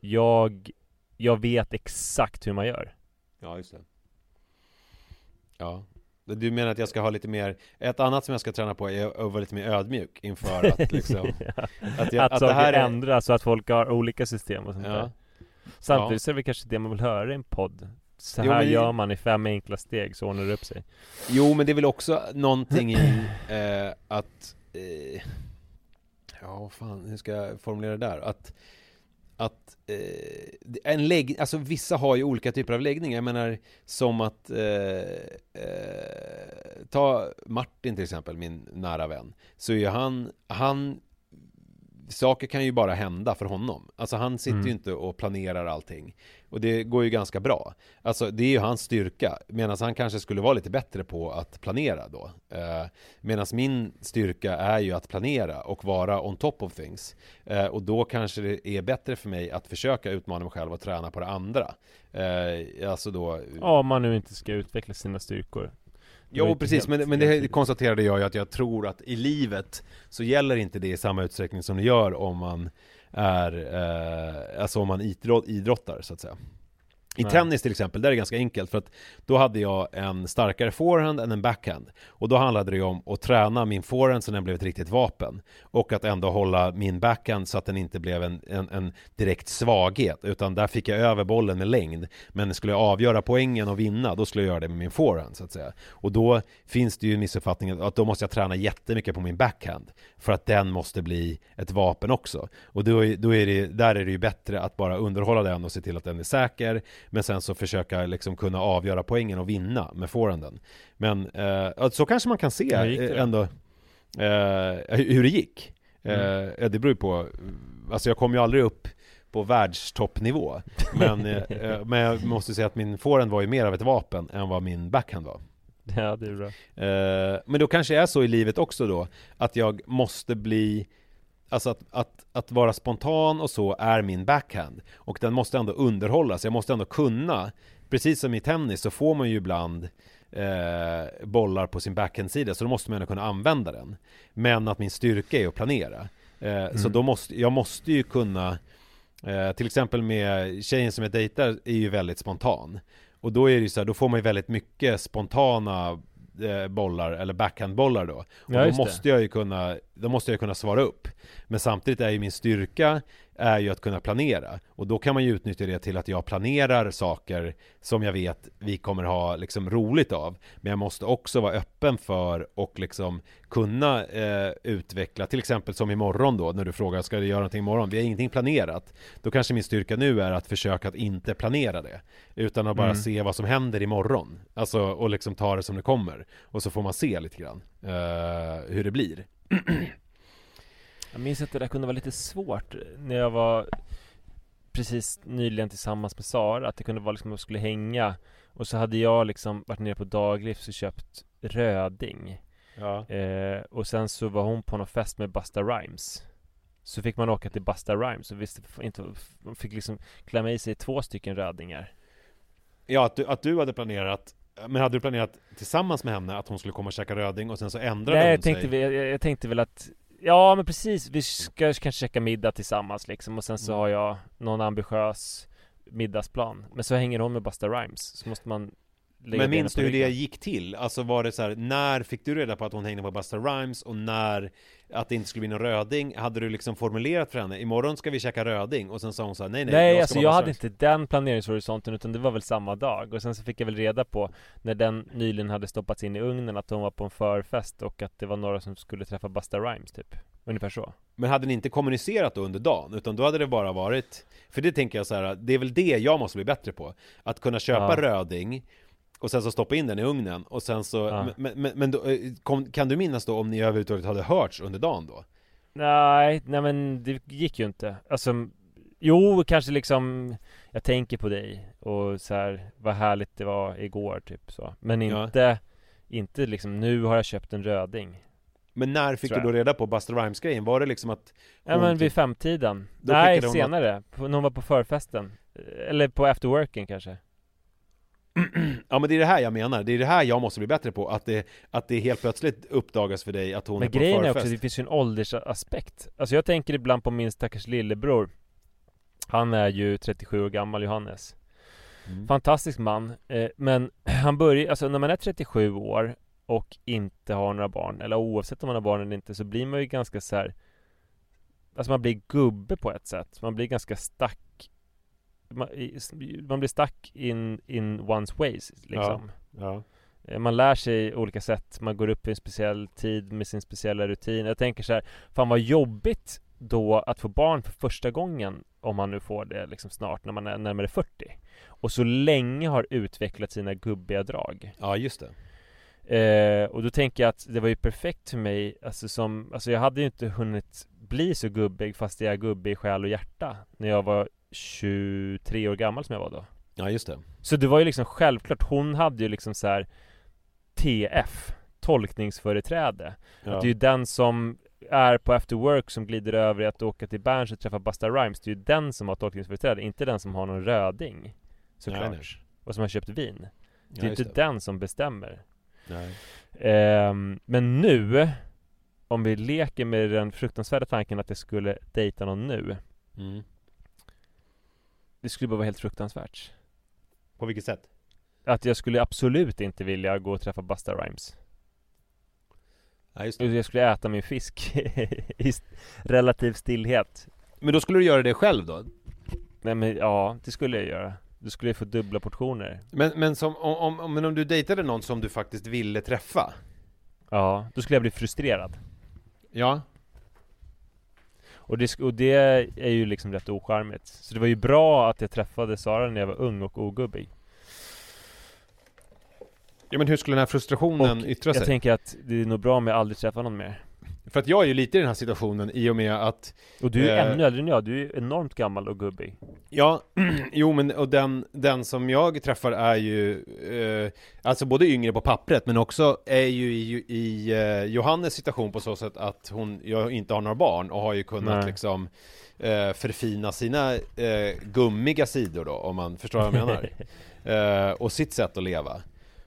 jag, jag vet exakt hur man gör. Ja, just det. Ja. Du menar att jag ska ha lite mer, ett annat som jag ska träna på är att vara lite mer ödmjuk inför att liksom ja. Att, jag, att, att saker det här är... ändras så att folk har olika system och sånt ja. där Samtidigt ja. så är det kanske det man vill höra i en podd Så här jo, gör man i fem enkla steg så ordnar det upp sig Jo men det är väl också någonting i eh, att eh, Ja fan, hur ska jag formulera det där? Att att eh, en lägg, alltså vissa har ju olika typer av läggningar, jag menar som att eh, eh, ta Martin till exempel, min nära vän, så är ju han, han saker kan ju bara hända för honom. Alltså han sitter mm. ju inte och planerar allting. Och det går ju ganska bra. Alltså det är ju hans styrka. Medan han kanske skulle vara lite bättre på att planera då. Eh, Medan min styrka är ju att planera och vara on top of things. Eh, och då kanske det är bättre för mig att försöka utmana mig själv och träna på det andra. Eh, alltså då... Ja, om man nu inte ska utveckla sina styrkor. Jo precis, men, men det konstaterade jag ju att jag tror att i livet så gäller inte det i samma utsträckning som det gör om man är, eh, alltså om man idrott, idrottar så att säga. I Nej. tennis till exempel, där är det ganska enkelt för att då hade jag en starkare forehand än en backhand. Och då handlade det ju om att träna min forehand så den blev ett riktigt vapen. Och att ändå hålla min backhand så att den inte blev en, en, en direkt svaghet. Utan där fick jag över bollen med längd. Men skulle jag avgöra poängen och vinna, då skulle jag göra det med min forehand så att säga. Och då finns det ju missuppfattningen att då måste jag träna jättemycket på min backhand. För att den måste bli ett vapen också. Och då, då är det, där är det ju bättre att bara underhålla den och se till att den är säker men sen så försöka liksom kunna avgöra poängen och vinna med forehanden. Men eh, så kanske man kan se ändå eh, hur det gick. Mm. Eh, det beror ju på, alltså jag kom ju aldrig upp på världstoppnivå. Men, eh, eh, men jag måste säga att min forehand var ju mer av ett vapen än vad min backhand var. Ja, det är bra. Eh, men då kanske är så i livet också då, att jag måste bli Alltså att, att, att vara spontan och så är min backhand. Och den måste ändå underhållas, jag måste ändå kunna. Precis som i tennis så får man ju ibland eh, bollar på sin backhandsida Så då måste man ändå kunna använda den. Men att min styrka är att planera. Eh, mm. Så då måste, jag måste ju kunna eh, Till exempel med tjejen som jag dejtar är ju väldigt spontan. Och då är det ju så här, då får man ju väldigt mycket spontana bollar eller backhandbollar då. Och ja, då måste jag ju kunna, då måste jag kunna svara upp. Men samtidigt är ju min styrka är ju att kunna planera. Och då kan man ju utnyttja det till att jag planerar saker som jag vet vi kommer ha liksom roligt av. Men jag måste också vara öppen för och liksom kunna eh, utveckla, till exempel som imorgon då, när du frågar ska du göra någonting imorgon? Vi har ingenting planerat. Då kanske min styrka nu är att försöka att inte planera det. Utan att bara mm. se vad som händer imorgon. Alltså, och liksom ta det som det kommer. Och så får man se lite grann eh, hur det blir. Jag minns att det där kunde vara lite svårt när jag var precis nyligen tillsammans med Sara, att det kunde vara liksom att jag skulle hänga och så hade jag liksom varit nere på Daglivs och köpt röding ja. eh, och sen så var hon på någon fest med Busta Rhymes så fick man åka till Busta Rhymes och visste inte, fick liksom klämma i sig två stycken rödingar Ja, att du, att du hade planerat Men hade du planerat tillsammans med henne att hon skulle komma och käka röding och sen så ändrade Nej hon jag tänkte, sig? väl- jag, jag tänkte väl att Ja men precis, vi ska kanske käka middag tillsammans liksom och sen så Mm. har jag någon ambitiös middagsplan Men så hänger hon med Busta Rhymes, så måste man Men minns du hur det gick till? Alltså var det så här, när fick du reda på att hon hängde på Busta Rhymes och när att det inte skulle bli någon röding? Hade du liksom formulerat för henne, imorgon ska vi käka röding och sen sa hon så här, nej nej, Nej, ska alltså jag hade inte den planeringshorisonten utan det var väl samma dag och sen så fick jag väl reda på när den nyligen hade stoppats in i ugnen att hon var på en förfest och att det var några som skulle träffa Busta Rhymes typ Ungefär så Men hade ni inte kommunicerat då under dagen? Utan då hade det bara varit För det tänker jag så här, det är väl det jag måste bli bättre på Att kunna köpa Ja. röding Och sen så stoppa in den i ugnen och sen så Ja. Men, men, men då, eh, kom, kan du minnas då om ni överhuvudtaget hade hörts under dagen då? Nej, nej men det gick ju inte Alltså Jo, kanske liksom Jag tänker på dig och så här Vad härligt det var igår typ så Men Ja. inte Inte liksom nu har jag köpt en röding Men när fick du då reda på Buster Rhymes grejen? Var det liksom att Ja men typ- vid femtiden Då Nej, senare, när hon var på förfesten Eller på afterworken kanske Ja men det är det här jag menar, det är det här jag måste bli bättre på. Att det, att det helt plötsligt uppdagas för dig att hon Men är på grejen är förfest. också, det finns ju en åldersaspekt. Alltså jag tänker ibland på min stackars lillebror. Han är ju 37 år gammal, Johannes. Mm. Fantastisk man, eh, men han börjar, alltså när man är 37 år och inte har några barn, eller oavsett om man har barn eller inte, så blir man ju ganska så här. Alltså man blir gubbe på ett sätt, man blir ganska stack Man, blir stack in, in one's ways liksom. Ja, Eh, Man lär sig olika sätt, man går upp i en speciell tid med sin speciella rutin. Jag tänker så här, fan vad jobbigt då att få barn för första gången Om man nu får det liksom snart när man är närmare 40 Och så länge har utvecklat sina gubbiga drag. Ja just det. Eh, Och då tänker jag att det var ju perfekt för mig Alltså som, alltså jag hade ju inte hunnit bli så gubbig fast jag är gubbig i själ och hjärta När jag var 23 år gammal som jag var då Ja just det så det var ju liksom självklart, hon hade ju liksom så här TF, tolkningsföreträde. ja. Att det är ju den som är på after work som glider över i att åka till Berns och träffa Busta Rhymes. Det är ju den som har tolkningsföreträde, inte den som har någon röding. Såklart. Nej, nej. Och som har köpt vin. Det är Ja, inte det. den som bestämmer. Nej. Ehm, men nu, om vi leker med den fruktansvärda tanken att jag skulle dejta någon nu. Mm. Det skulle bara vara helt fruktansvärt. På vilket sätt? Att jag skulle absolut inte vilja gå och träffa Busta Rhymes. Ja, just det. Jag skulle äta min fisk i relativ stillhet. Men då skulle du göra det själv då? Nej men ja, det skulle jag göra. Då skulle få dubbla portioner. Men, men, som, om, om, men om du dejtade någon som du faktiskt ville träffa? Ja, då skulle jag bli frustrerad. Ja Och det, och det är ju liksom rätt ocharmigt. Så det var ju bra att jag träffade Sara när jag var ung och ogubbig. Ja men hur skulle den här frustrationen Och yttra sig? Jag tänker att det är nog bra om jag aldrig träffar någon mer. För att jag är ju lite i den här situationen i och med att Och du är Eh. ännu äldre än jag, du är ju enormt gammal och gubbig. Ja, jo men och den, den som jag träffar är ju eh, Alltså både yngre på pappret men också är ju i, i eh, Johannes situation på så sätt att hon jag inte har några barn och har ju kunnat Nej. liksom eh, förfina sina eh, gummiga sidor då om man förstår vad jag menar eh, Och sitt sätt att leva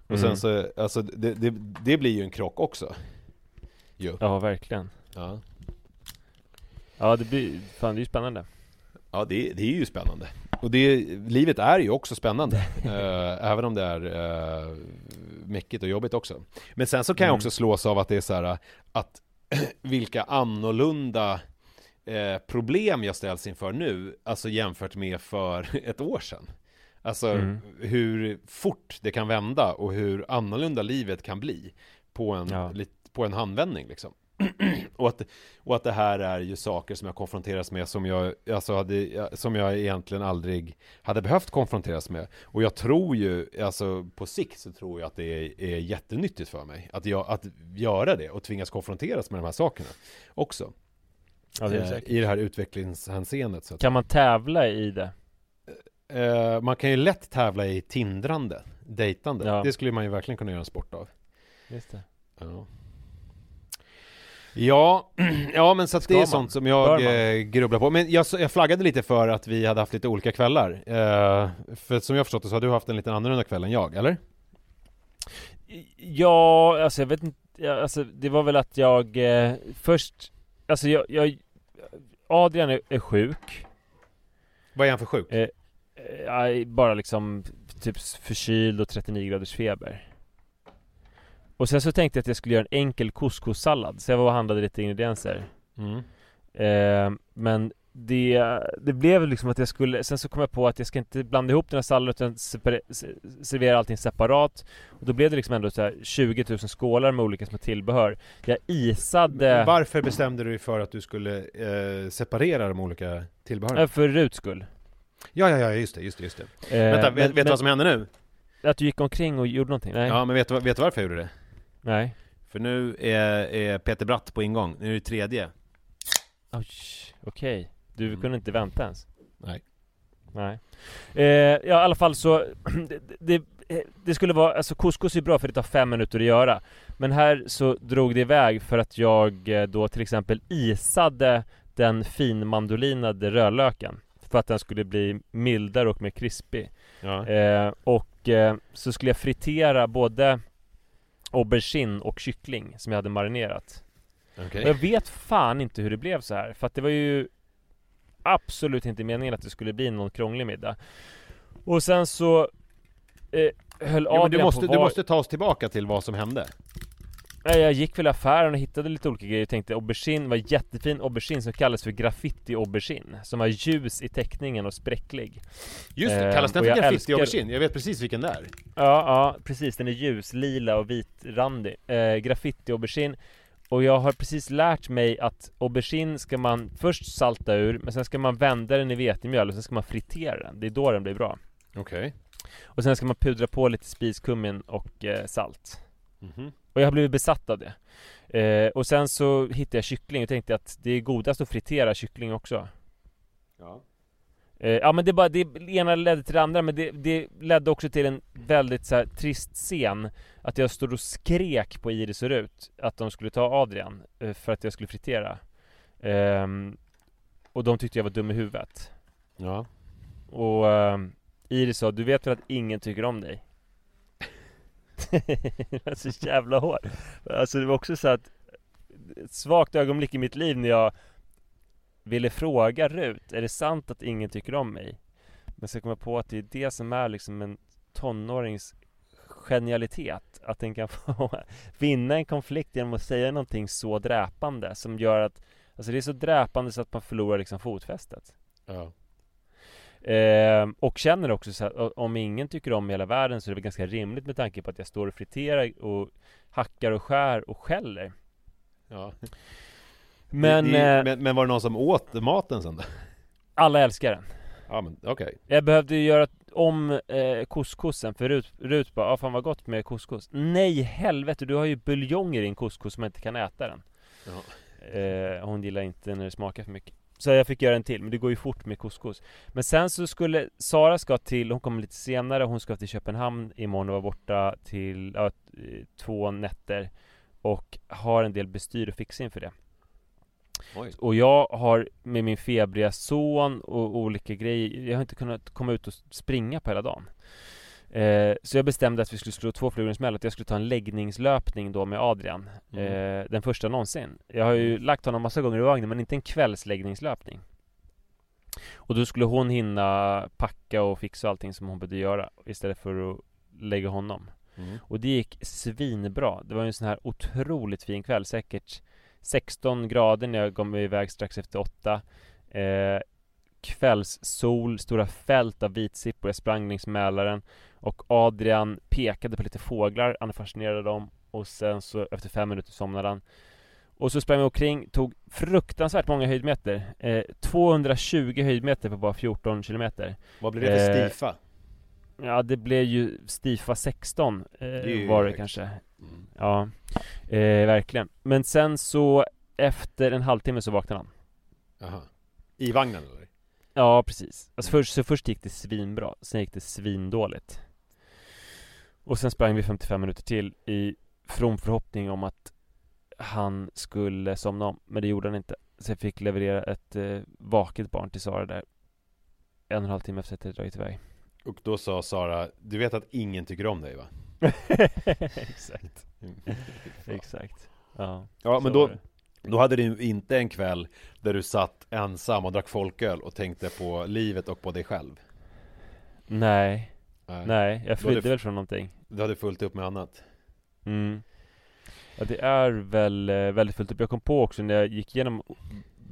Och sen Mm. så, alltså det, det, det blir ju en krock också Jo. Ja, verkligen. Ja, Ja, det blir, fan det är ju spännande. ja det, det är ju spännande Och det, livet är ju också spännande eh, Även om det är eh, mäckigt och jobbigt också Men sen så kan jag Mm. också slås av att det är så här Att vilka annorlunda eh, problem jag ställs inför nu Alltså jämfört med för ett år sedan Alltså Mm. hur fort det kan vända och hur annorlunda livet kan bli På en, Ja. lit- på en handvändning liksom och, att, och att det här är ju saker som jag konfronteras med som jag, alltså hade, som jag egentligen aldrig hade behövt konfronteras med. Och jag tror ju, alltså på sikt så tror jag att det är, är jättenyttigt för mig att, jag, att göra det och tvingas konfronteras med de här sakerna också. Ja, det eh. I det här utvecklingshänseendet. Så att, Kan man tävla i det? eh, man kan ju lätt tävla i tindrande, dejtande. Ja. Det skulle man ju verkligen kunna göra en sport av. Just det. Ja. Ja, ja men så att Ska det är man? sånt som jag eh, grubblar på. Men jag, jag flaggade lite för att vi hade haft lite olika kvällar. Eh, för som jag förstått det så har du haft en lite annorlunda kväll än jag, eller? Ja, alltså jag vet inte, ja, alltså det var väl att jag eh, först, alltså jag, jag Adrian är, är sjuk, Vad är han för sjuk? eh, eh, bara liksom typ förkyld och 39 graders feber. Och sen så tänkte jag att jag skulle göra en enkel couscous-sallad, så jag var och handlade lite ingredienser. Mm. Eh, men det, det blev liksom att jag skulle, sen så kom jag på att jag ska inte blanda ihop den här salladen utan separ- se- servera allting separat. Och då blev det liksom ändå så här 20 000 skålar med olika små tillbehör. Jag isade, Varför bestämde du dig för att du skulle eh, separera de olika tillbehören? eh, för Ruts skull. Ja, ja, ja, just det, just det, just det. Eh, Vänta, vet, men- vet du vad som händer nu? Att du gick omkring och gjorde någonting? Nej. Ja, men vet vet du varför jag gjorde det? Nej. För nu är, är Peter Bratt på ingång, nu är det tredje. Oj, okej. Du Mm. kunde inte vänta ens? Nej. Nej. Eh, ja, i alla fall så, det, det, det skulle vara, alltså couscous är bra för det tar fem minuter att göra. Men här så drog det iväg för att jag eh, då till exempel isade den finmandolinade rödlöken. För att den skulle bli mildare och mer krispig. Ja. Eh, och eh, så skulle jag fritera både aubergine och kyckling som jag hade marinerat. Okej. Och jag vet fan inte hur det blev så här för att det var ju absolut inte meningen att det skulle bli någon krånglig middag. Och sen så eh, höll men Adrian du, måste, på du var... måste ta oss tillbaka till vad som hände. Jag gick väl i affären och hittade lite olika grejer och tänkte aubergine var jättefin aubergine som kallas för graffiti aubergine Som har ljus i teckningen och spräcklig. Just det, Eh, kallas den för jag graffiti älskar- aubergine? Jag vet precis vilken det är. Ja, ja precis, den är ljus, lila och vitrandig. Eh, Graffiti aubergine Och jag har precis lärt mig att aubergine ska man först salta ur Men sen ska man vända den i vetemjöl och sen ska man fritera den. Det är då den blir bra. Okej. Och sen ska man pudra på lite spiskummin och eh, salt Mhm. Och jag har blivit besatt av det eh, Och sen så hittade jag kyckling och tänkte att det är godast att fritera kyckling också Ja. Eh, ja men det bara, det ena ledde till det andra men det, det ledde också till en väldigt så här, trist scen Att jag stod och skrek på Iris och Rut Att de skulle ta Adrian eh, för att jag skulle fritera Ehm, Och de tyckte jag var dum i huvudet Ja. Och ehm, Iris sa, du vet väl att ingen tycker om dig? det var så jävla hårt Alltså det var också så att Ett svagt ögonblick i mitt liv när jag Ville fråga Rut, är det sant att ingen tycker om mig? Men så kom jag på att det är det som är liksom en tonårings genialitet Att den kan få vinna en konflikt genom att säga någonting så dräpande som gör att Alltså det är så dräpande så att man förlorar liksom fotfästet Ja. Ehm, och känner också så här, om ingen tycker om i hela världen så är det väl ganska rimligt med tanke på att jag står och friterar och hackar och skär och skäller. ja. Men, Det- det- eh, men, men var det någon som åt maten sen då? alla älskar den. Ja men okej. Jag behövde ju göra om eh, couscousen för Rut, Rut bara, ah, fan vad gott med couscous. Nej helvete, du har ju buljong i din couscous som man inte kan äta den. Ja. Eh, hon gillar inte när det smakar för mycket. Så jag fick göra en till, men det går ju fort med couscous. Men sen så skulle Sara ska till, hon kommer lite senare, hon ska till Köpenhamn imorgon och vara borta till ja, två nätter. Och har en del bestyr och fixa inför det. Oj. Och jag har med min febriga son och olika grejer, jag har inte kunnat komma ut och springa på hela dagen. Eh, så jag bestämde att vi skulle slå två flugor i smäll, att jag skulle ta en läggningslöpning då med Adrian. Mm. Eh, den första någonsin. Jag har ju lagt honom massa gånger i vagnen, men inte en kvällsläggningslöpning. Och då skulle hon hinna packa och fixa allting som hon behövde göra, istället för att lägga honom. Mm. Och det gick svinbra. Det var ju en sån här otroligt fin kväll, säkert 16 grader när jag mig iväg strax efter åtta. Eh, kvällssol, stora fält av vitsippor. Jag sprang längs Mälaren och Adrian pekade på lite fåglar, han är fascinerad av dem. Och sen så efter fem minuter somnade han. Och så sprang vi omkring, tog fruktansvärt många höjdmeter. Eh, 220 höjdmeter på bara 14 kilometer. Vad blir det för Eh, stifa? Ja, det blev ju Stifa 16 eh, ju var det högt. kanske. Mm. Ja, eh, verkligen. Men sen så efter en halvtimme så vaknade han. Jaha. I vagnen eller? Ja, precis. Alltså först, så först gick det svinbra, sen gick det svindåligt. Och sen sprang vi 55 minuter till i from förhoppning om att han skulle somna om, men det gjorde han inte. Så jag fick leverera ett eh, vaket barn till Sara där en och en halv timme efter att jag dragit iväg. Och då sa Sara, du vet att ingen tycker om dig va? Exakt, exakt. Ja, Ja men då, då hade du inte en kväll där du satt ensam och drack folköl och tänkte på livet och på dig själv? Nej, Nej. nej, jag flydde väl från någonting. Du hade fullt upp med annat? Mm. Ja, det är väl eh, väldigt fullt upp. Jag kom på också när jag gick igenom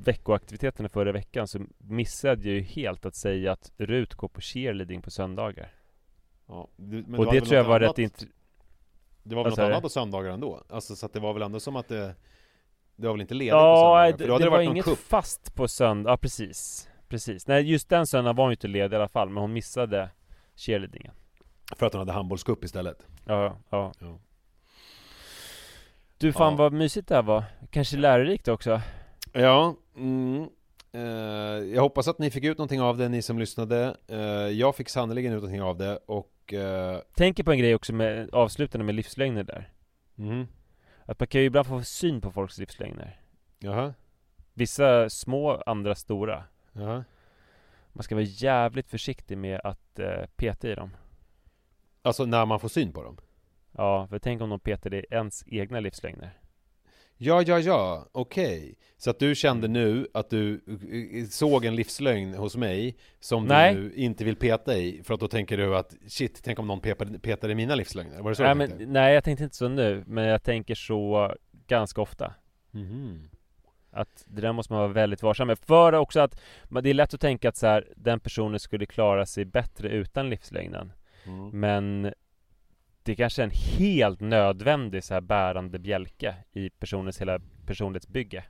veckoaktiviteterna förra veckan så missade jag ju helt att säga att Rut går på cheerleading på söndagar. Ja, du, men och det tror jag var annat- rätt int... Det var väl Vad något annat på söndagar ändå? Alltså så att det var väl ändå som att det Det var väl inte ledigt Ja, på söndagar? det, hade det det var inget cup fast på söndag. Ja, precis. Precis. Nej, just den söndagen var hon ju inte ledig i alla fall, men hon missade cheerleadingen. För att hon hade handbollscup istället Ja, ja. Ja. Du, fan Ja. vad mysigt det här var. Kanske lärorikt också. Ja, mm. Eh, jag hoppas att ni fick ut någonting av det, ni som lyssnade Eh, Jag fick sannerligen ut någonting av det och eh, Tänker på en grej också med avslutande med livslögner där. mhm. Att man kan ju ibland få syn på folks livslögner. Jaha, Vissa små, andra stora. jaha Man ska vara jävligt försiktig med att eh, peta i dem. Alltså när man får syn på dem? Ja, för tänk om de petar i ens egna livslögner. Ja, ja, ja, okej Så att du kände Mm. nu att du eh, såg en livslögn hos mig Som Nej. du inte vill peta i För att då tänker du att shit, tänk om någon petar, i mina livslögner Var det så Nej, du men, nej, jag tänkte inte så nu, men jag tänker så ganska ofta. Mhm. Att det där måste man vara väldigt varsam med. För också att det är lätt att tänka att så här, den personen skulle klara sig bättre utan livslögnen. Mm. Men det kanske är en helt nödvändig så här bärande bjälke i personens hela personlighetsbygge.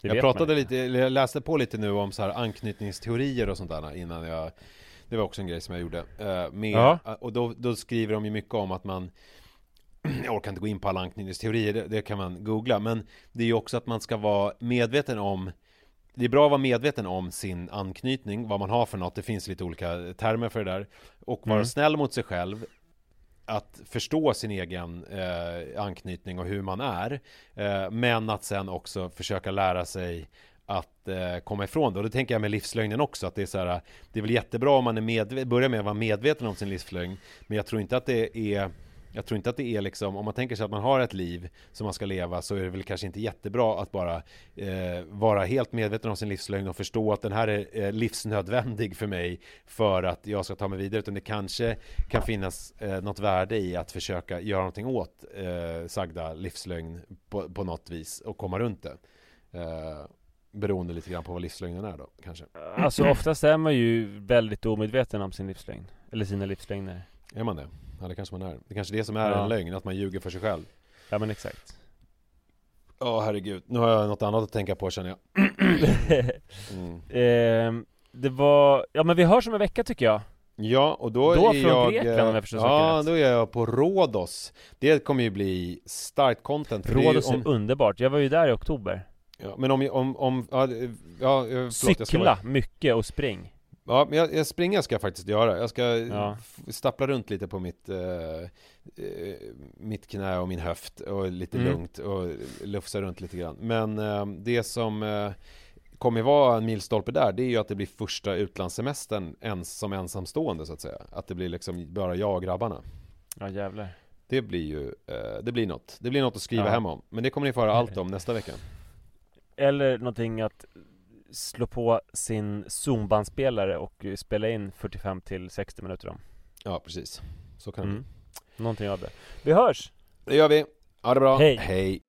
Det Jag pratade lite, jag läste på lite nu om så här anknytningsteorier och sånt där innan jag Det var också en grej som jag gjorde eh, med, Ja. Och då, då skriver de ju mycket om att man Jag orkar inte gå in på alla anknytningsteorier, det, det kan man googla Men det är ju också att man ska vara medveten om det är bra att vara medveten om sin anknytning, vad man har för något, det finns lite olika termer för det där Och vara Mm. snäll mot sig själv Att förstå sin egen eh, anknytning och hur man är eh, Men att sen också försöka lära sig att eh, komma ifrån det. Och det tänker jag med livslögnen också, att det är så här, det är väl jättebra om man är börjar med att vara medveten om sin livslögn, men jag tror inte att det är jag tror inte att det är liksom, om man tänker sig att man har ett liv som man ska leva så är det väl kanske inte jättebra att bara eh, vara helt medveten om sin livslögn och förstå att den här är eh, livsnödvändig för mig för att jag ska ta mig vidare utan det kanske kan finnas eh, något värde i att försöka göra någonting åt eh, sagda livslögn på, på något vis och komma runt det. Eh, beroende lite grann på vad livslögnen är då kanske. Alltså oftast är man ju väldigt omedveten om sin livslögn. Eller sina livslögner. Är man det? Ja det kanske man är. Det kanske är det som är Ja. en lögn, att man ljuger för sig själv. Ja men exakt. Ja herregud, nu har jag något annat att tänka på känner jag. Mm. Ehm, det var, ja men vi hörs om en vecka tycker jag. Ja, och då, Då är från jag... Grekland, om jag eh, förstår saken Ja, då är jag på Rhodos. Det kommer ju bli starkt content. är Rhodos är om, underbart. Jag var ju där i oktober. ja, Men om, om, om ja, ja, eh, förlåt, Cykla mycket och spring. Ja, men jag, jag springa ska jag faktiskt göra. Jag ska Ja. stappla runt lite på mitt, eh, eh, mitt knä och min höft och lite Mm. lugnt och lufsa runt lite grann. Men eh, det som eh, kommer vara en milstolpe där, det är ju att det blir första utlandssemestern ens som ensamstående så att säga. Att det blir liksom bara jag och grabbarna. Ja jävlar. Det blir ju, eh, det blir något. Det blir något att skriva Ja. hem om. Men det kommer ni få höra allt om nästa vecka. Eller någonting att slå på sin Zoom-bandspelare och spela in 45 till 60 minuter om. Ja, precis. Så kan det Mm. Någonting av det. Vi hörs! Det gör vi. Ha det bra. Hej. Hej.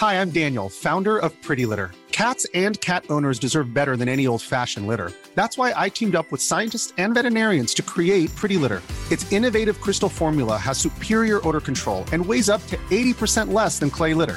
Hi, I'm Daniel, founder of Pretty Litter. Cats and cat owners deserve better than any old fashioned litter. That's why I teamed up with scientists and veterinarians to create Pretty Litter. Its innovative crystal formula has superior odor control and weighs up to 80% less than clay litter.